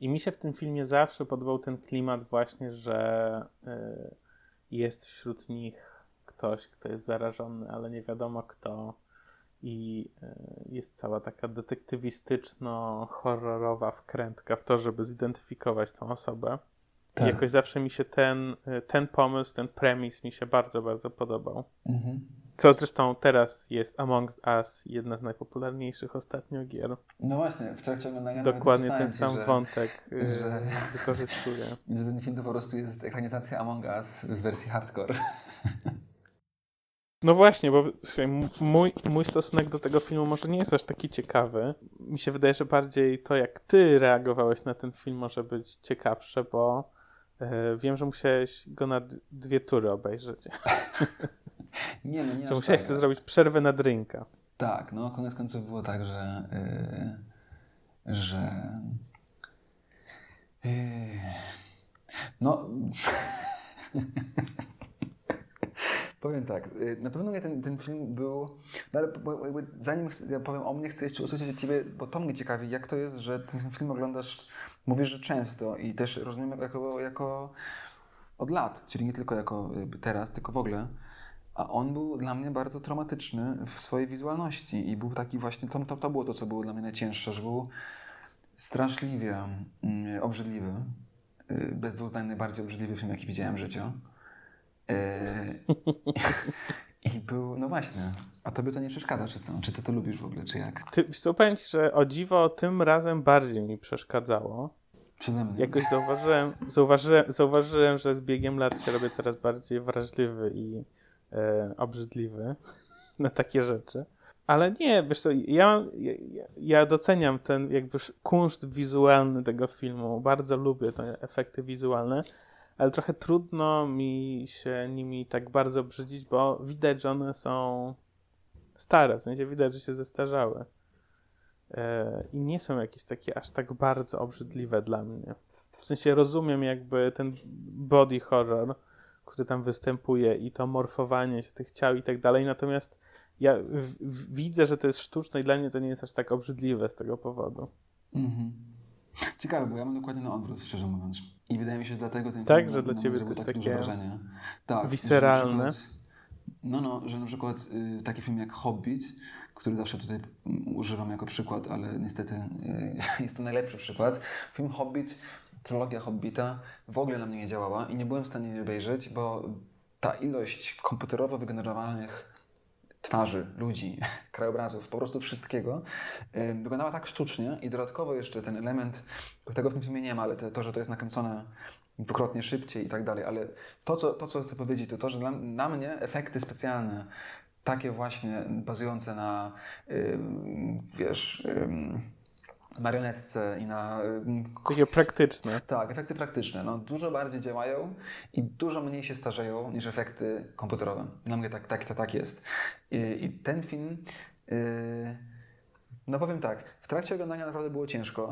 I mi się w tym filmie zawsze podobał ten klimat właśnie, że y, jest wśród nich ktoś, kto jest zarażony, ale nie wiadomo kto. I y, jest cała taka detektywistyczno-horrorowa wkrętka w to, żeby zidentyfikować tą osobę. Tak. I jakoś zawsze mi się ten, y, ten pomysł, ten premis mi się bardzo, bardzo podobał. Mhm. Co zresztą teraz jest Among Us, jedna z najpopularniejszych ostatnio gier. No właśnie, w trakcie oglądania Dokładnie ten sam że, wątek y, że, wykorzystuje. Że ten film to po prostu jest ekranizacja Among Us w wersji hardcore. No właśnie, bo mój, mój stosunek do tego filmu może nie jest aż taki ciekawy. Mi się wydaje, że bardziej to, jak ty reagowałeś na ten film, może być ciekawsze, bo wiem, że musiałeś go na dwie tury obejrzeć. Nie, no nie Że musiałeś tak. sobie zrobić przerwę na drinka. Tak, no koniec końców było tak, że yy, że yy, no Powiem tak, na pewno mnie ten, ten film był, no ale zanim ja powiem o mnie, chcę jeszcze usłyszeć od Ciebie, bo to mnie ciekawi, jak to jest, że ten film oglądasz, mówisz, że często i też rozumiem jako, jako od lat, czyli nie tylko jako teraz, tylko w ogóle. A on był dla mnie bardzo traumatyczny w swojej wizualności i był taki właśnie, to, to, to było to, co było dla mnie najcięższe, że był straszliwie mm, obrzydliwy. Y, bez dwóch zdań najbardziej obrzydliwy film, jaki widziałem w życiu. Y, I był, no właśnie, a tobie to nie przeszkadza, czy co? Czy ty to lubisz w ogóle, czy jak? Ty, co powiem ci, że o dziwo tym razem bardziej mi przeszkadzało. Jakoś zauważyłem, zauważyłem, zauważyłem, że z biegiem lat się robię coraz bardziej wrażliwy i e, obrzydliwy na takie rzeczy. Ale nie, wiesz co, ja, ja, ja doceniam ten jakby kunszt wizualny tego filmu. Bardzo lubię te efekty wizualne, ale trochę trudno mi się nimi tak bardzo brzydzić, bo widać, że one są stare, w sensie widać, że się zestarzały. E, I nie są jakieś takie aż tak bardzo obrzydliwe dla mnie. W sensie rozumiem jakby ten body horror, który tam występuje i to morfowanie się tych ciał i tak dalej, natomiast ja widzę, że to jest sztuczne i dla mnie to nie jest aż tak obrzydliwe z tego powodu. Mhm. Ciekawe, bo ja mam dokładnie na odwrót, szczerze mówiąc. I wydaje mi się, że dlatego ten Tak, że dla ciebie to jest tak takie tak, visceralne. no, no, że na przykład y, taki film jak Hobbit, który zawsze tutaj używam jako przykład, ale niestety y, jest to najlepszy przykład. Film Hobbit trylogia Hobbita w ogóle na mnie nie działała i nie byłem w stanie jej obejrzeć, bo ta ilość komputerowo wygenerowanych twarzy, ludzi, krajobrazów, po prostu wszystkiego, yy, wyglądała tak sztucznie i dodatkowo jeszcze ten element, tego w tym filmie nie ma, ale to, że to jest nakręcone dwukrotnie szybciej i tak dalej, ale to, co, to, co chcę powiedzieć, to to, że dla, na mnie efekty specjalne, takie właśnie bazujące na, yy, wiesz, yy, marionetce i na... Takie praktyczne. Tak, efekty praktyczne. No, dużo bardziej działają i dużo mniej się starzeją niż efekty komputerowe. Dla mnie tak, tak, tak jest. I, i ten film... Yy, no powiem tak, w trakcie oglądania naprawdę było ciężko.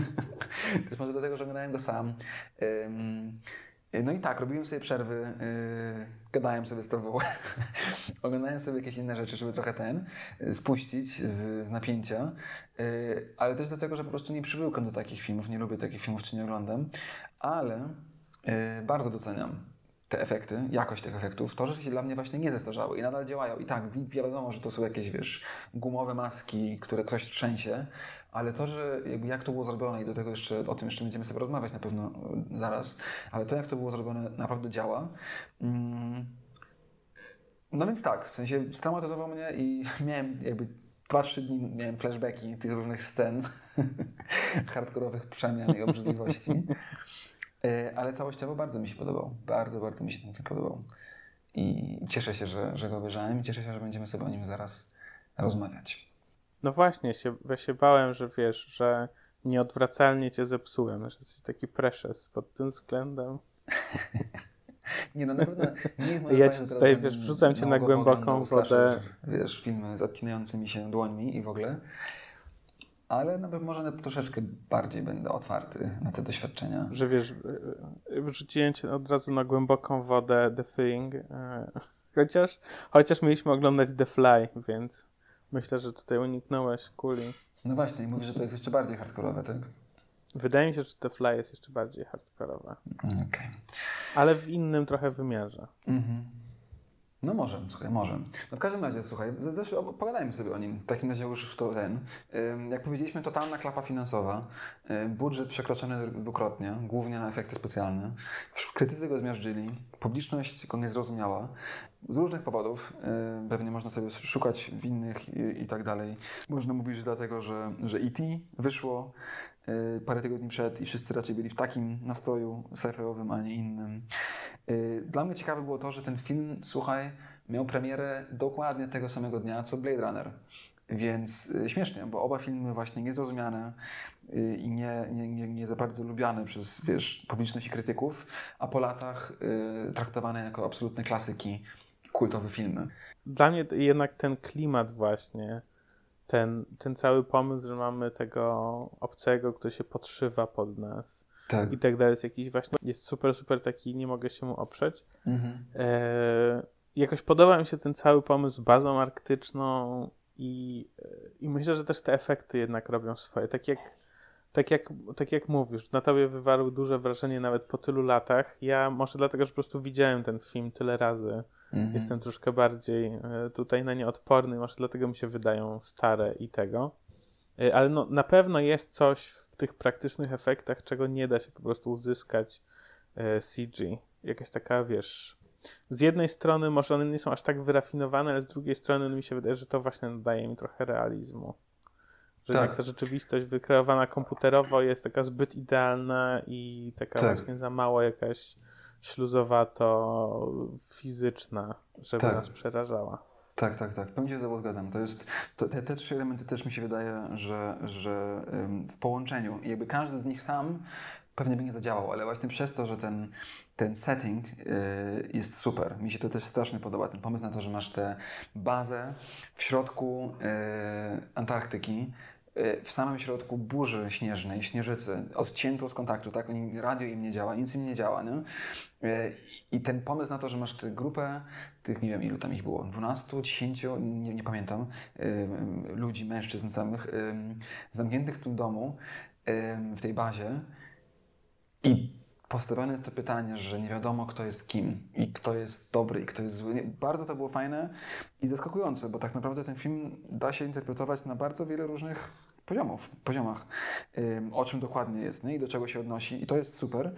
Też może dlatego, że oglądałem go sam. No i tak, robiłem sobie przerwy, yy, gadałem sobie z tobą, oglądałem sobie jakieś inne rzeczy, żeby trochę ten yy, spuścić z, z napięcia, yy, ale też dlatego, że po prostu nie przywykłem do takich filmów, nie lubię takich filmów, czy nie oglądam, ale yy, bardzo doceniam te efekty, jakość tych efektów, to, że się dla mnie właśnie nie zestarzały i nadal działają. I tak, wiadomo, że to są jakieś, wiesz, gumowe maski, które ktoś trzęsie, ale to, że jak to było zrobione i do tego jeszcze, o tym jeszcze będziemy sobie rozmawiać na pewno e, zaraz, ale to, jak to było zrobione, naprawdę działa. Mm. No więc tak, w sensie straumatyzował mnie i miałem jakby 2-3 dni miałem flashbacki tych różnych scen hardkorowych przemian i obrzydliwości. E, ale całościowo bardzo mi się podobał. Bardzo, bardzo mi się ten film podobał. I cieszę się, że, że go obejrzałem i cieszę się, że będziemy sobie o nim zaraz rozmawiać. No właśnie, się, ja się bałem, że wiesz, że nieodwracalnie cię zepsułem, że jesteś taki precious pod tym względem. Nie no, na pewno nie jest Ja ci tutaj, wiesz, wrzucam cię na głęboką wodę. Wiesz, filmy z odcinającymi się dłońmi i w ogóle ale nawet może troszeczkę bardziej będę otwarty na te doświadczenia. Że wiesz, wrzuciłem cię od razu na głęboką wodę The Thing, e, chociaż, chociaż mieliśmy oglądać The Fly, więc myślę, że tutaj uniknąłeś kuli. No właśnie, mówisz, że to jest jeszcze bardziej hardkorowe, tak? Wydaje mi się, że The Fly jest jeszcze bardziej hardkorowe. Okej. Okay. Ale w innym trochę wymiarze. Mhm. No może, słuchaj, może. No w każdym razie, słuchaj, zeszły, pogadajmy sobie o nim. W takim razie już to ten. Jak powiedzieliśmy, totalna klapa finansowa. Budżet przekroczony dwukrotnie, głównie na efekty specjalne. W krytyce go zmiażdżyli. Publiczność go nie zrozumiała. Z różnych powodów. Pewnie można sobie szukać winnych i, i tak dalej. Można mówić, że dlatego, że, że E.T. wyszło parę tygodni przed i wszyscy raczej byli w takim nastroju sci-fiowym, a nie innym. Y, dla mnie ciekawe było to, że ten film, słuchaj, miał premierę dokładnie tego samego dnia, co Blade Runner. Więc y, śmiesznie, bo oba filmy właśnie niezrozumiane y, i nie, nie, nie, nie za bardzo lubiane przez wiesz, publiczność i krytyków, a po latach traktowane jako absolutne klasyki, kultowe filmy. Dla mnie jednak ten klimat właśnie, ten, ten cały pomysł, że mamy tego obcego, który się podszywa pod nas, tak. i tak dalej. Jest jakiś właśnie, jest super, super taki, nie mogę się mu oprzeć. Mhm. E, jakoś podoba mi się ten cały pomysł z bazą arktyczną i, i myślę, że też te efekty jednak robią swoje. Tak jak, tak jak, tak jak mówisz, na tobie wywarł duże wrażenie nawet po tylu latach. Ja może dlatego, że po prostu widziałem ten film tyle razy. Mhm. Jestem troszkę bardziej e, tutaj na nie odporny, może dlatego mi się wydają stare i tego. E, ale no, na pewno jest coś w tych praktycznych efektach, czego nie da się po prostu uzyskać e, CG. Jakaś taka, wiesz, z jednej strony może one nie są aż tak wyrafinowane, ale z drugiej strony mi się wydaje, że to właśnie nadaje mi trochę realizmu. Że tak. ta rzeczywistość wykreowana komputerowo jest taka zbyt idealna i taka tak. właśnie za mało jakaś śluzowato fizyczna, żeby tak. nas przerażała. Tak, tak, tak. Pewnie się z tobą zgadzam. To jest, to, te, te trzy elementy też mi się wydaje, że, że w połączeniu, jakby każdy z nich sam pewnie by nie zadziałał, ale właśnie przez to, że ten, ten setting y, jest super. Mi się to też strasznie podoba. Ten pomysł na to, że masz tę bazę w środku y, Antarktyki, w samym środku burzy śnieżnej, śnieżycy, odcięto z kontaktu, tak? Radio im nie działa, nic im nie działa, nie? I ten pomysł na to, że masz grupę tych, nie wiem ilu tam ich było, 12, 10, nie, nie pamiętam, ludzi, mężczyzn samych, zamkniętych w tym domu, w tej bazie i postawione jest to pytanie, że nie wiadomo, kto jest kim i kto jest dobry i kto jest zły. Bardzo to było fajne i zaskakujące, bo tak naprawdę ten film da się interpretować na bardzo wiele różnych poziomów, poziomach, o czym dokładnie jest nie? i do czego się odnosi. I to jest super.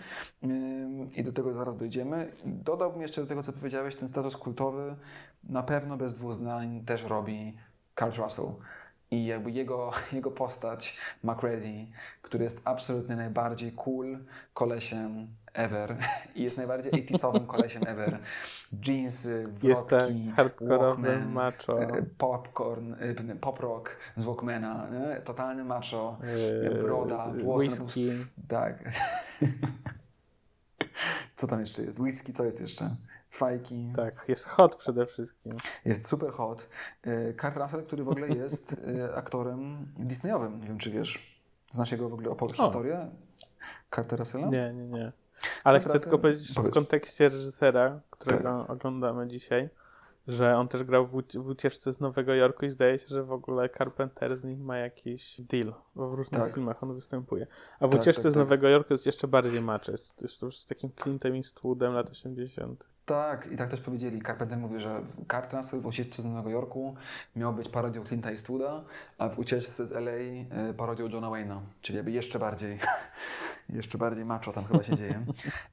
I do tego zaraz dojdziemy. Dodałbym jeszcze do tego, co powiedziałeś, ten status kultowy na pewno bez dwóch zdań też robi Kurt Russell. I jakby jego, jego postać, McReady, który jest absolutnie najbardziej cool kolesiem ever i jest najbardziej 80 kolesiem ever. Jeansy, wrotki, hardkorowy macho. e, popcorn, e, pop rock z Walkmana, nie? totalny macho, Eee, broda, włosy whisky. Tak. Co tam jeszcze jest? Whisky, co jest jeszcze? Fajki. Tak, jest hot przede wszystkim. Jest super hot. E, Kurt Russell, który w ogóle jest e, aktorem Disneyowym. Nie wiem, czy wiesz. Znasz jego w ogóle opowieść, O. historię? Kurta Russella? Nie, nie, nie. Ale No chcę teraz, tylko powiedzieć, że w kontekście reżysera, którego oglądamy dzisiaj, że on też grał w ucieczce z Nowego Jorku i zdaje się, że w ogóle Carpenter z nim ma jakiś deal, bo w różnych Tak. filmach on występuje. A w Tak, ucieczce tak, z tak. Nowego Jorku jest jeszcze bardziej maczy. Jest, to już z takim Clintem Eastwoodem lat 80. Tak, i tak też powiedzieli. Carpenter mówi, że Russell w ucieczce z Nowego Jorku miał być parodią Clint'a Eastwooda, a w ucieczce z LA e, parodią Johna Wayne'a, czyli jakby jeszcze bardziej, jeszcze bardziej macho tam chyba się dzieje.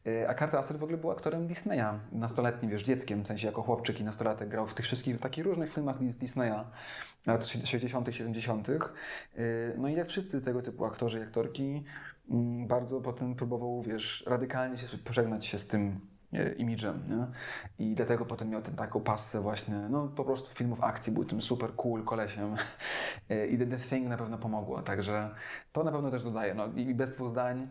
E, A Kurt Russell w ogóle był aktorem Disneya, nastoletnim, wiesz, dzieckiem, w sensie jako chłopczyk i nastolatek grał w tych wszystkich takich różnych filmach z Disneya lat 60., 70. E, No i jak wszyscy tego typu aktorzy i aktorki, mm, bardzo potem próbował, wiesz, radykalnie się pożegnać się z tym imidżem, nie? I dlatego potem miał tę taką passę właśnie, no po prostu filmów akcji, był tym super cool kolesiem E, i The, The Thing na pewno pomogło, także to na pewno też dodaje, no i bez dwóch zdań,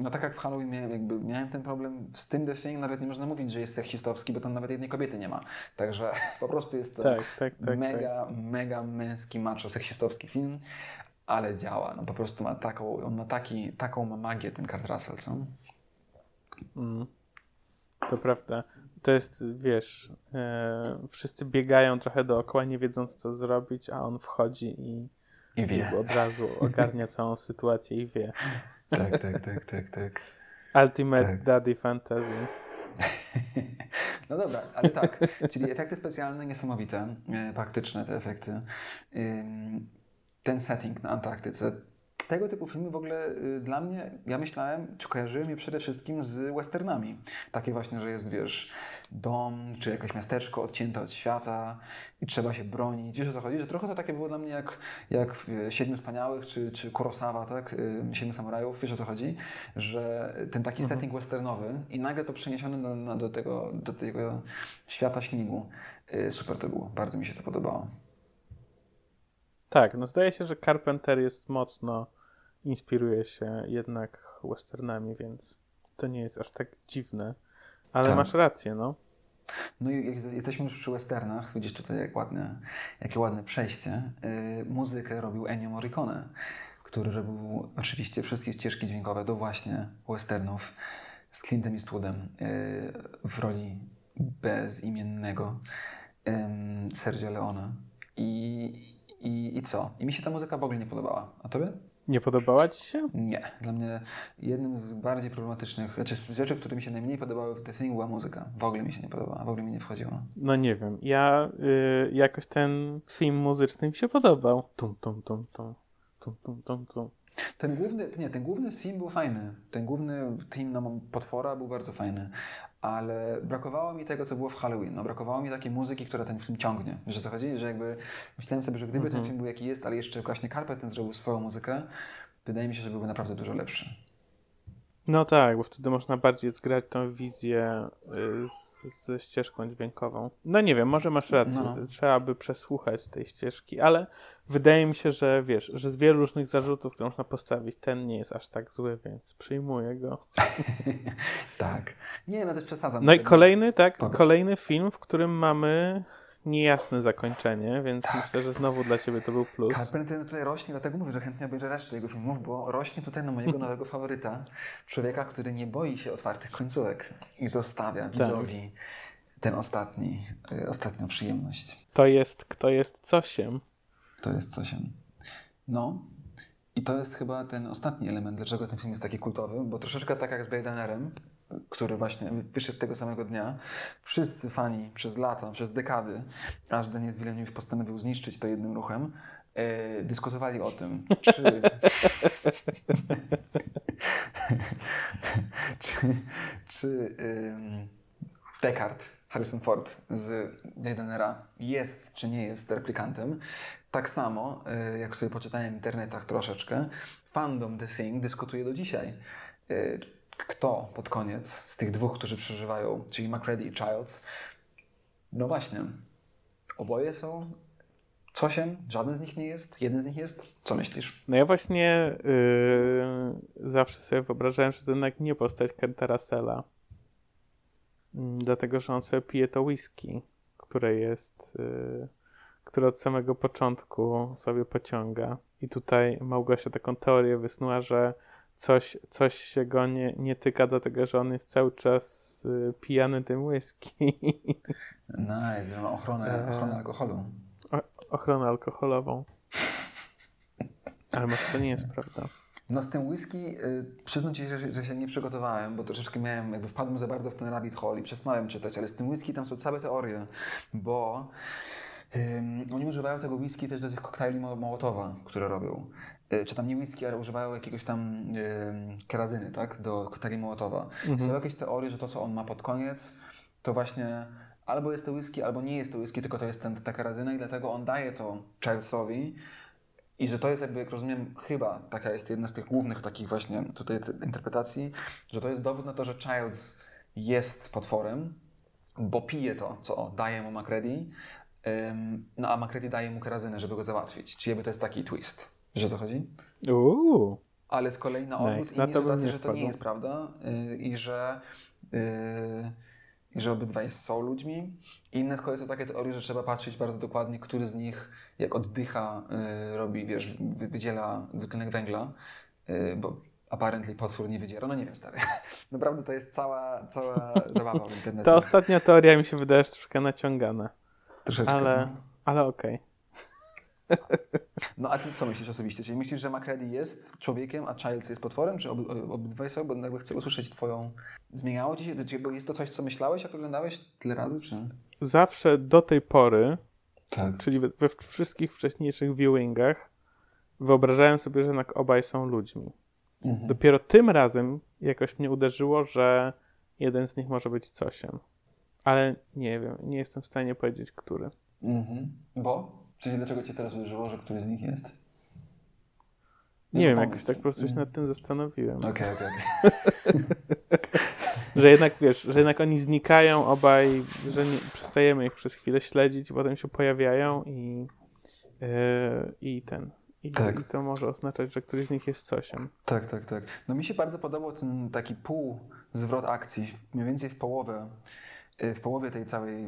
no tak jak w Halloween miałem, jakby, miałem ten problem z tym The Thing, nawet nie można mówić, że jest seksistowski, bo tam nawet jednej kobiety nie ma, także po prostu jest to Tak, tak, tak. tak. mega, mega męski, macho, seksistowski film, ale działa, no po prostu ma taką, on ma taki, taką ma magię ten Kurt Russell, co? Mm. To prawda. To jest, wiesz, e, wszyscy biegają trochę dookoła, nie wiedząc co zrobić, a on wchodzi i, I wie. i od razu ogarnia całą sytuację i wie. Tak, tak, tak, tak, tak. Ultimate Tak. Daddy Fantasy. No dobra, ale tak, czyli efekty specjalne niesamowite, e, praktyczne te efekty. Ten setting na Antarktyce. Tego typu filmy w ogóle y, dla mnie, ja myślałem, czy kojarzyłem je przede wszystkim z westernami. Takie właśnie, że jest, wiesz, dom, czy jakieś miasteczko odcięte od świata i trzeba się bronić. Wiesz o co chodzi? Że trochę to takie było dla mnie jak, jak w e, Siedmiu Wspaniałych, czy, czy Kurosawa, tak? Y, Siedmiu Samurajów. Wiesz o co chodzi? Że ten taki setting westernowy i nagle to przeniesione na, do, tego, do tego świata śniegu. Y, Super to było. Bardzo mi się to podobało. Tak, no zdaje się, że Carpenter jest mocno, inspiruje się jednak westernami, więc to nie jest aż tak dziwne. Ale Tak. masz rację, no. No i jesteśmy już przy westernach, widzisz tutaj jak ładne, jakie ładne przejście. Yy, muzykę robił Ennio Morricone, który robił oczywiście wszystkie ścieżki dźwiękowe do właśnie westernów z Clintem Eastwoodem yy, w roli bezimiennego ym, Sergio Leone. I, i, I co? I mi się ta muzyka w ogóle nie podobała. A tobie? Nie podobała ci się? Nie. Dla mnie jednym z bardziej problematycznych, znaczy z rzeczy, które mi się najmniej podobały w The Thing była muzyka. W ogóle mi się nie podobała, w ogóle mi nie wchodziła. No nie wiem. Ja y, jakoś ten film muzyczny mi się podobał. Tum, tum, tum, tum. Tum, tum, tum, tum. Ten główny, nie, ten główny theme był fajny. Ten główny theme na potwora był bardzo fajny. Ale brakowało mi tego, co było w Halloween. No, brakowało mi takiej muzyki, która ten film ciągnie. Wiesz co chodzi? Że jakby myślałem sobie, że gdyby ten film był jaki jest, ale jeszcze właśnie Carpenter zrobił swoją muzykę, wydaje mi się, że byłby naprawdę dużo lepszy. No tak, bo wtedy można bardziej zgrać tą wizję y, z, ze ścieżką dźwiękową. No nie wiem, może masz rację, No. trzeba by przesłuchać tej ścieżki, ale wydaje mi się, że wiesz, że z wielu różnych zarzutów, które można postawić, ten nie jest aż tak zły, więc przyjmuję go. tak. Nie, no też przesadzam. No i kolejny, tak, Powiedz. kolejny film, w którym mamy niejasne zakończenie, więc myślę, że znowu dla ciebie to był plus. Carpenter tutaj rośnie, dlatego mówię, że chętnie obejrzę resztę jego filmów, bo rośnie tutaj na mojego nowego faworyta. Człowieka, który nie boi się otwartych końcówek i zostawia widzowi ten ostatni, y, ostatnią przyjemność. To jest, kto jest cosiem. To jest coś. No. I to jest chyba ten ostatni element, dlaczego ten film jest taki kultowy, bo troszeczkę tak jak z Blade Runnerem, który właśnie wyszedł tego samego dnia, wszyscy fani przez lata, przez dekady, aż Denis Villeneuve postanowił zniszczyć to jednym ruchem, e, dyskutowali o tym, czy... czy czy ym, Descartes, Harrison Ford z Blade Runnera jest czy nie jest replikantem. tak samo, y, jak sobie poczytałem w internetach troszeczkę, fandom The Thing dyskutuje do dzisiaj. Kto pod koniec z tych dwóch, którzy przeżywają, czyli McCready i Childs, no właśnie, oboje są cosiem, żaden z nich nie jest, jeden z nich jest. Co myślisz? No ja właśnie yy, zawsze sobie wyobrażałem, że to jednak nie postać Kenta Russella. Yy, dlatego, że on sobie pije to whisky, które jest, yy, które od samego początku sobie pociąga. I tutaj Małgosia taką teorię wysnuła, że coś, coś się go nie, nie tyka, dlatego że on jest cały czas y, pijany tym whisky. Nice, ma ochronę, ochronę alkoholu. O, ochronę alkoholową. Ale może to nie jest prawda. No z tym whisky y, przyznam Ci, że, że się nie przygotowałem, bo troszeczkę miałem, jakby wpadłem za bardzo w ten rabbit hole i przestałem czytać, ale z tym whisky tam są całe teorie, bo ym, oni używają tego whisky też do tych koktajli mo- Mołotowa, które robią. Y, czy tam nie whisky, ale używają jakiegoś tam kerazyny, tak, do koktajli Mołotowa. Są jakieś teorie, że to, co on ma pod koniec, to właśnie albo jest to whisky, albo nie jest to whisky, tylko to jest ten, ta kerazyna i dlatego on daje to Childsowi, i że to jest jakby, jak rozumiem, chyba taka jest jedna z tych głównych takich właśnie tutaj interpretacji, że to jest dowód na to, że Childs jest potworem, bo pije to, co daje mu Macready, no a Macready daje mu kerazynę, żeby go załatwić. Czyli jakby to jest taki twist. Wiesz o co chodzi? Uuu. Ale z kolei na odwrót Nice. Inni są tacy, że to nie jest prawda yy, i że, yy, i że obydwaj są ludźmi. I inne z kolei są takie teorie, że trzeba patrzeć bardzo dokładnie, który z nich jak oddycha, yy, robi, wiesz, wy, wydziela dwutlenek węgla, yy, bo apparently potwór nie wydziela. No nie wiem, stary. Naprawdę to jest cała, cała zabawa w internecie. Ta ostatnia teoria mi się wydaje że troszkę naciągana, Troszeczkę, ale, co? ale okej. No a ty co myślisz osobiście? Czyli myślisz, że McCready jest człowiekiem, a Childs jest potworem? Czy ob, obydwaj są? Bo jakby chcę usłyszeć twoją... Zmieniało ci się? Czy bo jest to coś, co myślałeś, jak oglądałeś tyle razy, czy... Zawsze do tej pory, Tak. czyli we, we wszystkich wcześniejszych viewingach, wyobrażałem sobie, że jednak obaj są ludźmi. Mhm. Dopiero tym razem jakoś mnie uderzyło, że jeden z nich może być cosiem. Ale nie wiem, nie jestem w stanie powiedzieć, który. Mhm. Bo? Czyli dlaczego cię teraz uderzyło, że któryś z nich jest? Nie wiem, pomysł. jakoś tak po prostu się nad tym zastanowiłem. Okej, okej, okej. Że jednak, wiesz, że jednak oni znikają obaj, że nie, przestajemy ich przez chwilę śledzić, i potem się pojawiają i, yy, i ten. I, Tak. I to może oznaczać, że któryś z nich jest cosiem. Tak, tak, tak. No mi się bardzo podobał ten taki pół zwrot akcji, mniej więcej w połowę, w połowie tej całej,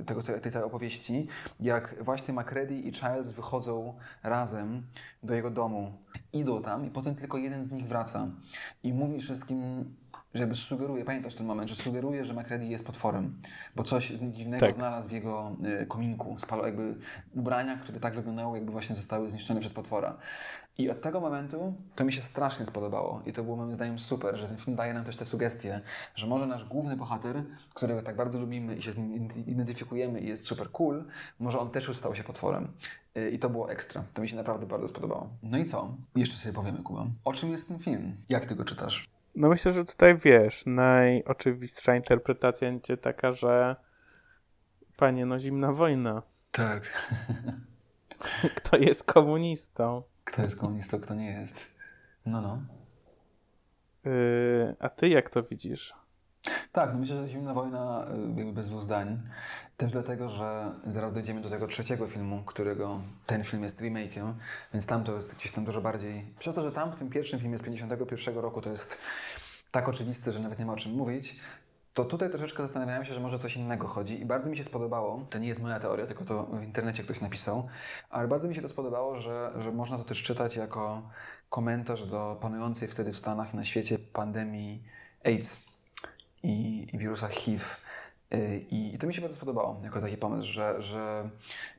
y, tego, tej całej opowieści, jak właśnie Macready i Childs wychodzą razem do jego domu. Idą tam i potem tylko jeden z nich wraca. I mówi wszystkim, że jakby sugeruje, pamiętasz ten moment, że sugeruje, że Macready jest potworem, bo coś z- dziwnego Tak. znalazł w jego y, kominku, spalo jakby ubrania, które tak wyglądały, jakby właśnie zostały zniszczone przez potwora. I od tego momentu to mi się strasznie spodobało i to było moim zdaniem super, że ten film daje nam też tę sugestię, że może nasz główny bohater, którego tak bardzo lubimy i się z nim ident- identyfikujemy i jest super cool, może on też już stał się potworem. Y, I to było ekstra. To mi się naprawdę bardzo spodobało. No i co? Jeszcze sobie powiemy, Kuba. O czym jest ten film? Jak ty go czytasz? No myślę, że tutaj wiesz, najoczywistsza interpretacja będzie taka, że panie, no zimna wojna. Tak. Kto jest komunistą? Kto jest komunistą, kto nie jest? No, no. Yy, a ty jak to widzisz? Tak, no myślę, że Zimna Wojna y, jakby bez dwóch zdań. Też dlatego, że zaraz dojdziemy do tego trzeciego filmu, którego ten film jest remake'iem, więc tam to jest gdzieś tam dużo bardziej... Przez to, że tam w tym pierwszym filmie z 51 roku to jest tak oczywiste, że nawet nie ma o czym mówić, to tutaj troszeczkę zastanawiałem się, że może coś innego chodzi i bardzo mi się spodobało, to nie jest moja teoria, tylko to w internecie ktoś napisał, ale bardzo mi się to spodobało, że, że można to też czytać jako komentarz do panującej wtedy w Stanach i na świecie pandemii AIDS i, i wirusa HIV. Y, I, to mi się bardzo spodobało jako taki pomysł, że, że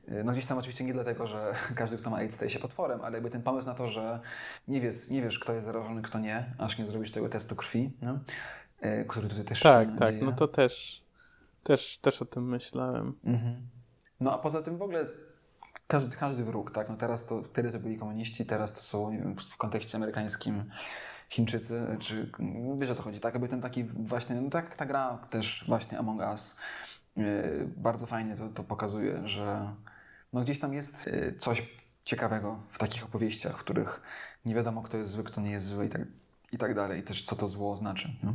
y, no gdzieś tam oczywiście nie dlatego, że każdy, kto ma AIDS staje się potworem, ale jakby ten pomysł na to, że nie wiesz, nie wiesz kto jest zarażony, kto nie, aż nie zrobisz tego testu krwi, no? Y, który tutaj też Tak, się tak, dzieje. no to też, też, też o tym myślałem. Mhm. No a poza tym w ogóle każdy, każdy wróg, tak? No teraz to, wtedy to byli komuniści, teraz to są, wiem, w kontekście amerykańskim Chińczycy, czy wiesz o co chodzi, tak? Jakby ten taki właśnie, no tak, ta gra też właśnie Among Us yy, bardzo fajnie to, to pokazuje, że no gdzieś tam jest y, coś ciekawego w takich opowieściach, w których nie wiadomo, kto jest zły, kto nie jest zły i tak, i tak dalej. I też co to zło znaczy. No?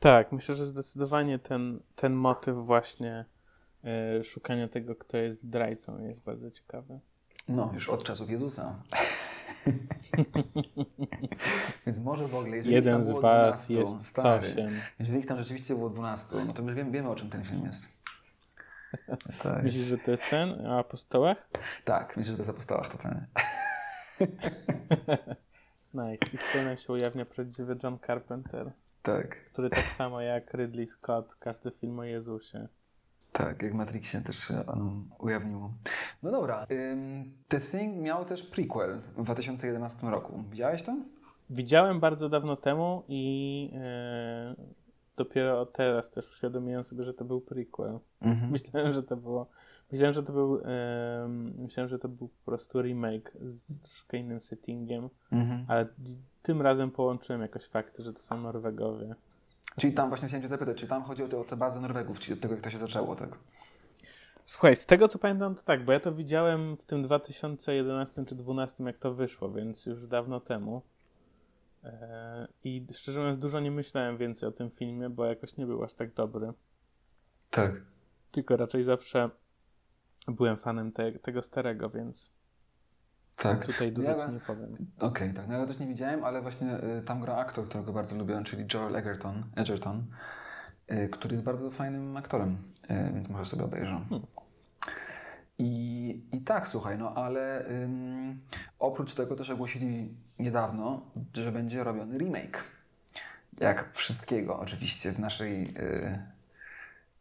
Tak, myślę, że zdecydowanie ten, ten motyw właśnie y, szukania tego, kto jest zdrajcą jest bardzo ciekawy. No, już od czasów Jezusa. Więc może w ogóle, jeżeli Jeden z was 12, jest stary, cosiem. Jeżeli ich tam rzeczywiście było 12, no to my wiemy, wiemy o czym ten film jest. Tak. Myślisz, że to jest ten o apostołach? Tak, myślę, że to jest apostołach totalnie. Nice. I tutaj nam się ujawnia prawdziwy John Carpenter, Tak, który tak samo jak Ridley Scott, każdy film o Jezusie. Tak, jak Matrixie też się on ujawniło. No dobra, ym, The Thing miał też prequel w 2011 roku. Widziałeś to? Widziałem bardzo dawno temu i e, dopiero teraz też uświadomiłem sobie, że to był prequel. Mhm. Myślałem, że to było. Myślałem, że to był. em, myślałem, że to był po prostu remake z troszkę innym settingiem, Mhm. ale tym razem połączyłem jakoś fakty, że to są Norwegowie. Czyli tam właśnie chciałem cię zapytać, czy tam chodzi o, te, o tę bazę Norwegów, czyli od tego, jak to się zaczęło, tak? Słuchaj, z tego co pamiętam, to tak, bo ja to widziałem w tym 2011 czy 2012, jak to wyszło, więc już dawno temu. E, I szczerze mówiąc, dużo nie myślałem więcej o tym filmie, bo jakoś nie był aż tak dobry. Tak. Tylko raczej zawsze byłem fanem te, tego starego, więc Tak. tutaj dużo Ja- nie powiem. Okej, tak. No ja też nie widziałem, ale właśnie y, tam gra aktor, którego bardzo lubię, czyli Joel Egerton, Egerton y, który jest bardzo fajnym aktorem, y, więc może sobie obejrzę. I, I tak, słuchaj, no ale ym, oprócz tego też ogłosili niedawno, że będzie robiony remake. Jak wszystkiego oczywiście w naszej... Y,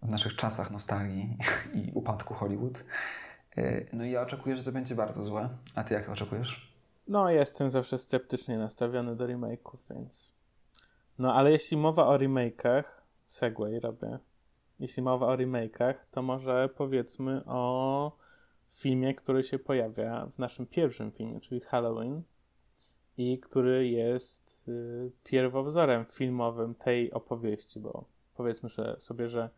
w naszych czasach nostalgii i upadku Hollywood. Y, No i ja oczekuję, że to będzie bardzo złe. A ty jak oczekujesz? No, jestem zawsze sceptycznie nastawiony do remake'ów, więc. No, ale jeśli mowa o remake'ach, segway robię. Jeśli mowa o remake'ach, to może powiedzmy o filmie, który się pojawia w naszym pierwszym filmie, czyli Halloween, i który jest y, pierwowzorem filmowym tej opowieści, bo powiedzmy sobie, że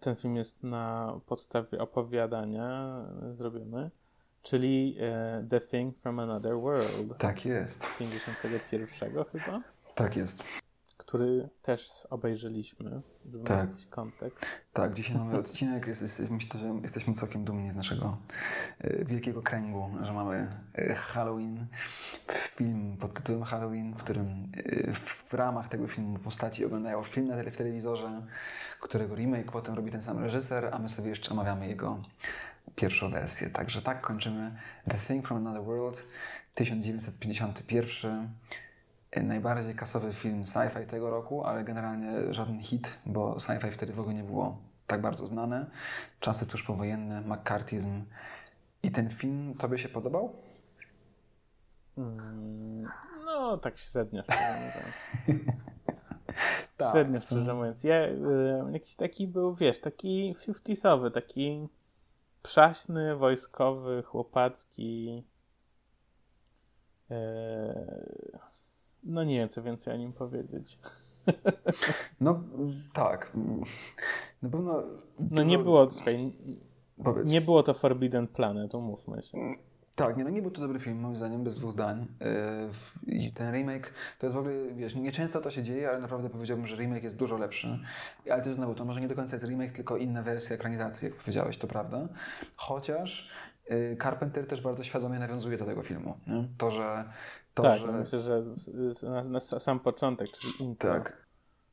ten film jest na podstawie opowiadania y, zrobiony, czyli e, The Thing from Another World Tak jest. 51 chyba, Tak jest. który też obejrzeliśmy, żeby Tak. mieć jakiś kontekst. Tak, dzisiaj mamy odcinek. Jest, jest, myślę, że jesteśmy całkiem dumni z naszego e, wielkiego kręgu, że mamy e, Halloween, film pod tytułem Halloween, w którym e, w ramach tego filmu postaci oglądają film na tele, w telewizorze, którego remake potem robi ten sam reżyser, a my sobie jeszcze omawiamy jego pierwszą wersję. Także tak kończymy The Thing from Another World 1951. E, Najbardziej kasowy film sci-fi tego roku, ale generalnie żaden hit, bo sci-fi wtedy w ogóle nie było tak bardzo znane. Czasy tuż powojenne, McCarthyzm. I ten film tobie się podobał? Mm, no, tak średnio. Tak, średnio, to- szczerze mówiąc. Ja, y, jakiś taki był, wiesz, taki 50sowy, taki przaśny, wojskowy, chłopacki. E, no nie wiem, co więcej o nim powiedzieć. No tak. Na pewno. No nie było, słuchaj, Powiedz. nie było to Forbidden Planet, umówmy się. Tak, nie, no nie był to dobry film, moim zdaniem, bez dwóch zdań. W- I ten remake to jest w ogóle, wiesz, nieczęsto to się dzieje, ale naprawdę powiedziałbym, że remake jest dużo lepszy. Ale też znowu, to może nie do końca jest remake, tylko inna wersja ekranizacji, jak powiedziałeś, to prawda. Chociaż yy, Carpenter też bardzo świadomie nawiązuje do tego filmu. Nie? To, że. To, tak, że... no myślę, że na, na sam początek, czyli intro, Tak.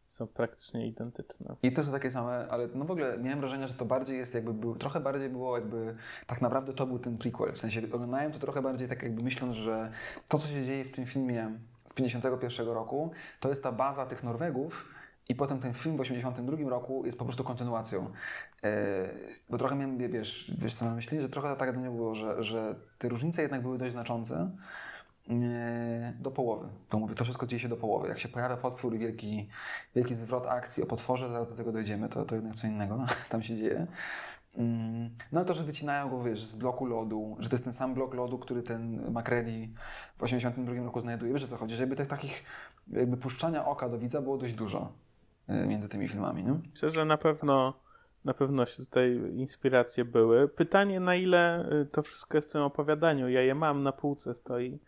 Są praktycznie identyczne. I to są takie same, ale no w ogóle miałem wrażenie, że to bardziej jest jakby, był, trochę bardziej było jakby, tak naprawdę to był ten prequel, w sensie oglądałem to trochę bardziej tak jakby myśląc, że to co się dzieje w tym filmie z 51 roku, to jest ta baza tych Norwegów i potem ten film w 82 roku jest po prostu kontynuacją. E, bo trochę miałem, wie- wiesz, wiesz co na myśli, że trochę tak dla mnie było, że, że te różnice jednak były dość znaczące. E, Do połowy. To mówię, to wszystko dzieje się do połowy. Jak się pojawia potwór i wielki, wielki zwrot akcji o potworze, zaraz do tego dojdziemy, to, to jednak co innego tam się dzieje. Mm, No to, że wycinają go, wiesz, z bloku lodu, że to jest ten sam blok lodu, który ten MacReady w 82 roku znajduje. Wiesz o co chodzi? Że jakby tych takich jakby puszczania oka do widza było dość dużo y, między tymi filmami, nie? Myślę, że na pewno, na pewno się tutaj inspiracje były. Pytanie, na ile y, to wszystko jest w tym opowiadaniu. Ja je mam na półce, stoi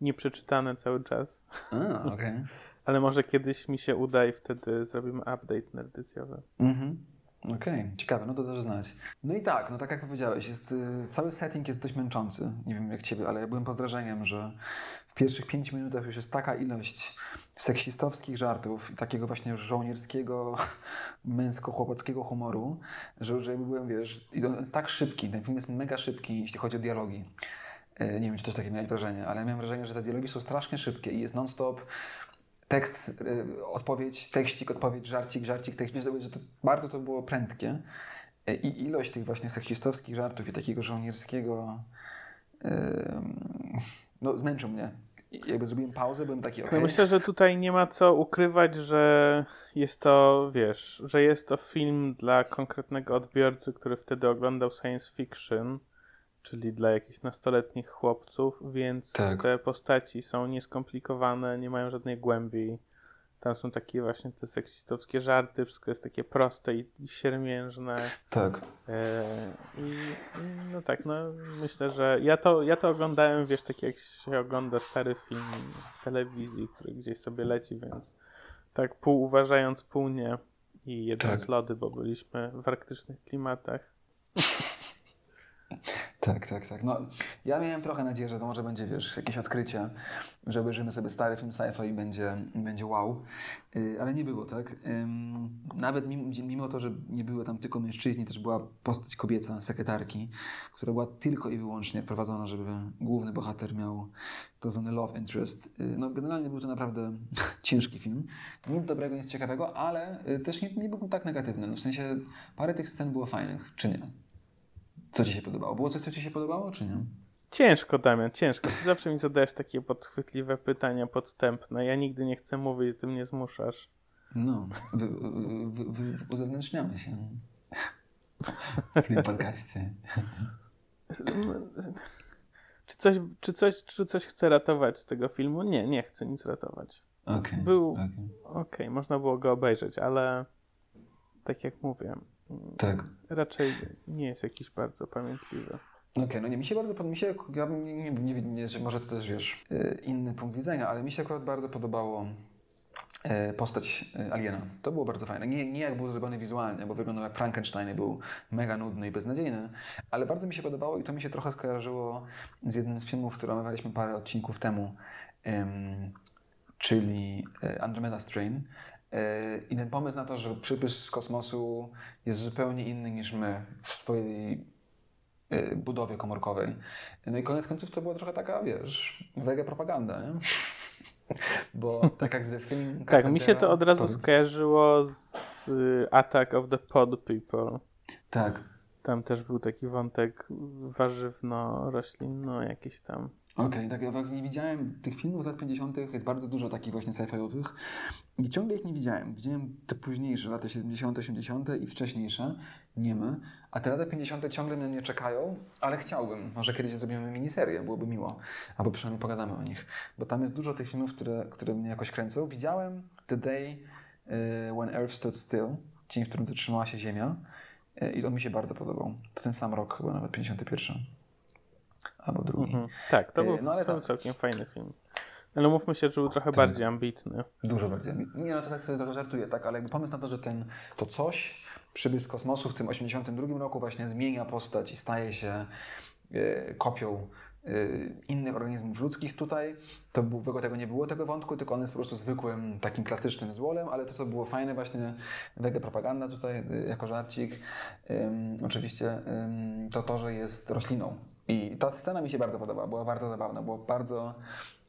nieprzeczytane cały czas. A, okej. Okay. Ale może kiedyś mi się uda i wtedy zrobimy update nerdycjowy. Mhm. Okej, okay. ciekawe, no to też znać. No i tak, no tak jak powiedziałeś, jest, y, cały setting jest dość męczący. Nie wiem jak ciebie, ale ja byłem pod wrażeniem, że w pierwszych pięciu minutach już jest taka ilość seksistowskich żartów i takiego właśnie żołnierskiego, męsko-chłopackiego humoru, że, że byłem, wiesz, i on jest tak szybki, ten film jest mega szybki, jeśli chodzi o dialogi. E, nie wiem, czy też takie miałeś wrażenie, ale miałem wrażenie, że te dialogi są strasznie szybkie i jest non-stop tekst, y, odpowiedź, tekścik, odpowiedź, żarcik, żarcik, tekst. Wiesz, że to bardzo to było prędkie. E, I ilość tych właśnie seksistowskich żartów i takiego żołnierskiego no zmęczył mnie. I jakby zrobiłem pauzę, byłem taki okay. No myślę, że tutaj nie ma co ukrywać, że jest to, wiesz, że jest to film dla konkretnego odbiorcy, który wtedy oglądał science fiction czyli dla jakichś nastoletnich chłopców, więc tak. te postaci są nieskomplikowane, nie mają żadnej głębi. Tam są takie właśnie te seksistowskie żarty, wszystko jest takie proste i, i siermiężne. Tak. E, i, i, no tak, no myślę, że ja to, ja to oglądałem, wiesz, tak jak się ogląda stary film w telewizji, który gdzieś sobie leci, więc tak pół uważając, pół nie. I jedząc tak. lody, bo byliśmy w arktycznych klimatach. Tak, tak, tak. No, ja miałem trochę nadzieję, że to może będzie, wiesz, jakieś odkrycie, że obejrzymy sobie stary film sci-fi i będzie, będzie wow. Yy, ale nie było, tak? Nawet mimo, to, że nie było tam tylko mężczyźni, też była postać kobieca, sekretarki, która była tylko i wyłącznie prowadzona, żeby główny bohater miał to zwany love interest. Yy, no, generalnie był to naprawdę ciężki film. Nic dobrego, nic ciekawego, ale y, też nie, nie był tak negatywny. No, w sensie parę tych scen było fajnych, czy nie? Co ci się podobało? Było coś, co ci się podobało, czy nie? Ciężko, Damian, ciężko. Ty zawsze mi zadajesz takie podchwytliwe pytania podstępne. Ja nigdy nie chcę mówić, ty mnie zmuszasz. No, wy, wy, wy, uzewnętrzniamy się w tym podcaście. Czy coś, czy, coś, czy coś chcę ratować z tego filmu? Nie, nie chcę nic ratować. Okay, Był. Okej, okay. okay, można było go obejrzeć, ale tak jak mówię, tak. Raczej nie jest jakiś bardzo pamiętliwy. Okej, okay, no nie, mi się bardzo podobało, mi się, ja nie, nie, nie, może to też wiesz, y, inny punkt widzenia, ale mi się akurat bardzo podobało y, postać y, Aliena. To było bardzo fajne. Nie, nie jak był zrobiony wizualnie, bo wyglądał jak Frankenstein i był mega nudny i beznadziejny, ale bardzo mi się podobało i to mi się trochę skojarzyło z jednym z filmów, który omawialiśmy parę odcinków temu, um, czyli Andromeda Strain. I ten pomysł na to, że przybysz z kosmosu jest zupełnie inny niż my w swojej e, budowie komórkowej. No i koniec końców to była trochę taka, wiesz, wege propaganda, nie? Bo tak jak w film... tak, mi się to od razu powiedz. skojarzyło z y, Attack of the Pod People. Tak. Tam też był taki wątek warzywno-roślinno jakiś tam. Okej, okay, tak ja nie widziałem tych filmów z lat 50. jest bardzo dużo takich właśnie sci-fiowych i ciągle ich nie widziałem. Widziałem te późniejsze, lata 70., 80. i wcześniejsze, nie ma. A te lata 50. ciągle na mnie czekają, ale chciałbym. Może kiedyś zrobimy miniserię, byłoby miło. Albo przynajmniej pogadamy o nich. Bo tam jest dużo tych filmów, które, które mnie jakoś kręcą. Widziałem The Day uh, When Earth Stood Still, dzień, w którym zatrzymała się Ziemia. Uh, I on mi się bardzo podobał. To ten sam rok, chyba nawet 51 albo drugi. Mhm. Tak, to e, był, no, ale to tak. całkiem fajny film. Ale mówmy się, że był trochę tak. bardziej ambitny. Dużo bardziej ambitny. Nie, no to tak sobie żartuję, tak, ale jakby pomysł na to, że ten, to coś przybył z kosmosu w tym 82 roku właśnie zmienia postać i staje się e, kopią e, innych organizmów ludzkich tutaj, to był, tego nie było, tego wątku, tylko on jest po prostu zwykłym, takim klasycznym złolem, ale to, co było fajne właśnie, wege propaganda tutaj jako żarcik, oczywiście, to to, że jest rośliną. I ta scena mi się bardzo podobała, była bardzo zabawna, było bardzo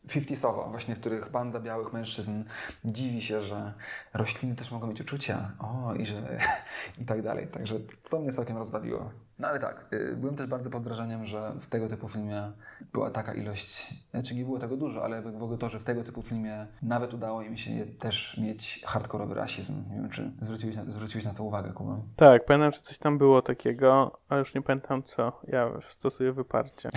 50sowo, właśnie w których banda białych mężczyzn dziwi się, że rośliny też mogą mieć uczucia, o i że i tak dalej. Także to mnie całkiem rozbawiło. No ale tak, y, byłem też bardzo pod wrażeniem, że w tego typu filmie była taka ilość, znaczy nie było tego dużo, ale w ogóle to, że w tego typu filmie nawet udało im się też mieć hardkorowy rasizm. Nie wiem, czy zwróciłeś na, zwróciłeś na to uwagę, Kuba? Tak, pamiętam, że coś tam było takiego, ale już nie pamiętam co. Ja stosuję wyparcie.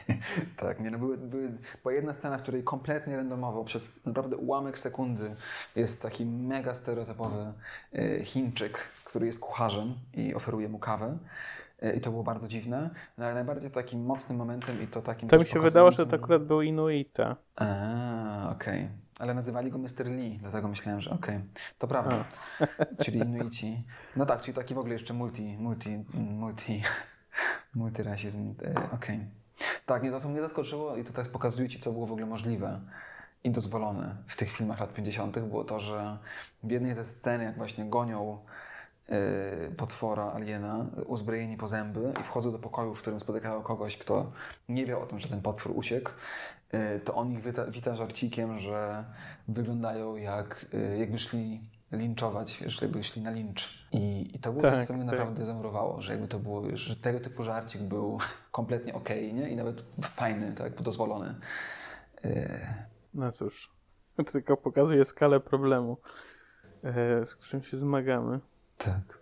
tak, nie no, były, były, była jedna scena, w której kompletnie randomowo, przez naprawdę ułamek sekundy jest taki mega stereotypowy y, Chińczyk, który jest kucharzem i oferuje mu kawę. E, I to było bardzo dziwne, no ale najbardziej takim mocnym momentem i to takim... To mi się wydało, że to akurat był Inuita. A, okej. Okay. Ale nazywali go Mr. Lee, dlatego myślałem, że okej, okay. to prawda. czyli Inuici. No tak, czyli taki w ogóle jeszcze multi, multi, multi, multirasizm. E, okej. Okay. Tak, nie, to co mnie zaskoczyło i to tak pokazuje Ci, co było w ogóle możliwe i dozwolone w tych filmach lat 50. było to, że w jednej ze scen, jak właśnie gonią potwora, aliena, uzbrojeni po zęby i wchodzą do pokoju, w którym spotykają kogoś, kto nie wie o tym, że ten potwór uciekł, y, to on ich wita, wita żarcikiem, że wyglądają jak, y, jakby szli linczować, wiesz, jakby szli na lincz. I, i to było tak, coś, co mnie tak. naprawdę zamurowało, że jakby to było, wiesz, że tego typu żarcik był kompletnie okej, okay, nie? I nawet fajny, tak, dozwolony. No cóż, tylko pokazuje skalę problemu, z którym się zmagamy. Tak.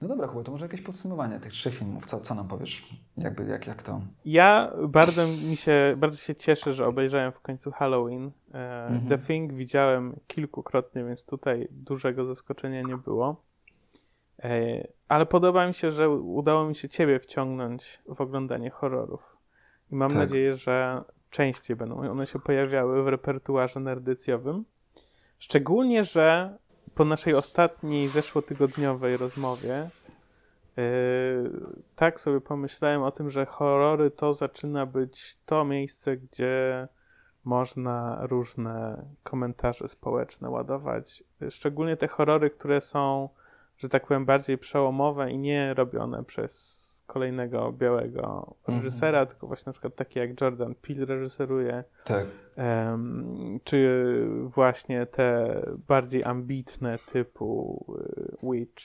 No dobra, Kuba, to może jakieś podsumowanie tych trzech filmów. Co, co nam powiesz? Jakby, jak, jak to? Ja bardzo mi się, bardzo się cieszę, że obejrzałem w końcu Halloween. E, mhm. The Thing widziałem kilkukrotnie, więc tutaj dużego zaskoczenia nie było. E, ale podoba mi się, że udało mi się ciebie wciągnąć w oglądanie horrorów. I mam tak. nadzieję, że częściej będą one się pojawiały w repertuarze nerdycjowym. Szczególnie, że po naszej ostatniej zeszłotygodniowej rozmowie yy, tak sobie pomyślałem o tym, że horrory to zaczyna być to miejsce, gdzie można różne komentarze społeczne ładować. Szczególnie te horrory, które są, że tak powiem, bardziej przełomowe i nie robione przez kolejnego białego reżysera, mm -hmm. tylko właśnie na przykład takie jak Jordan Peele reżyseruje. Tak. Um, czy właśnie te bardziej ambitne typu y, Witch.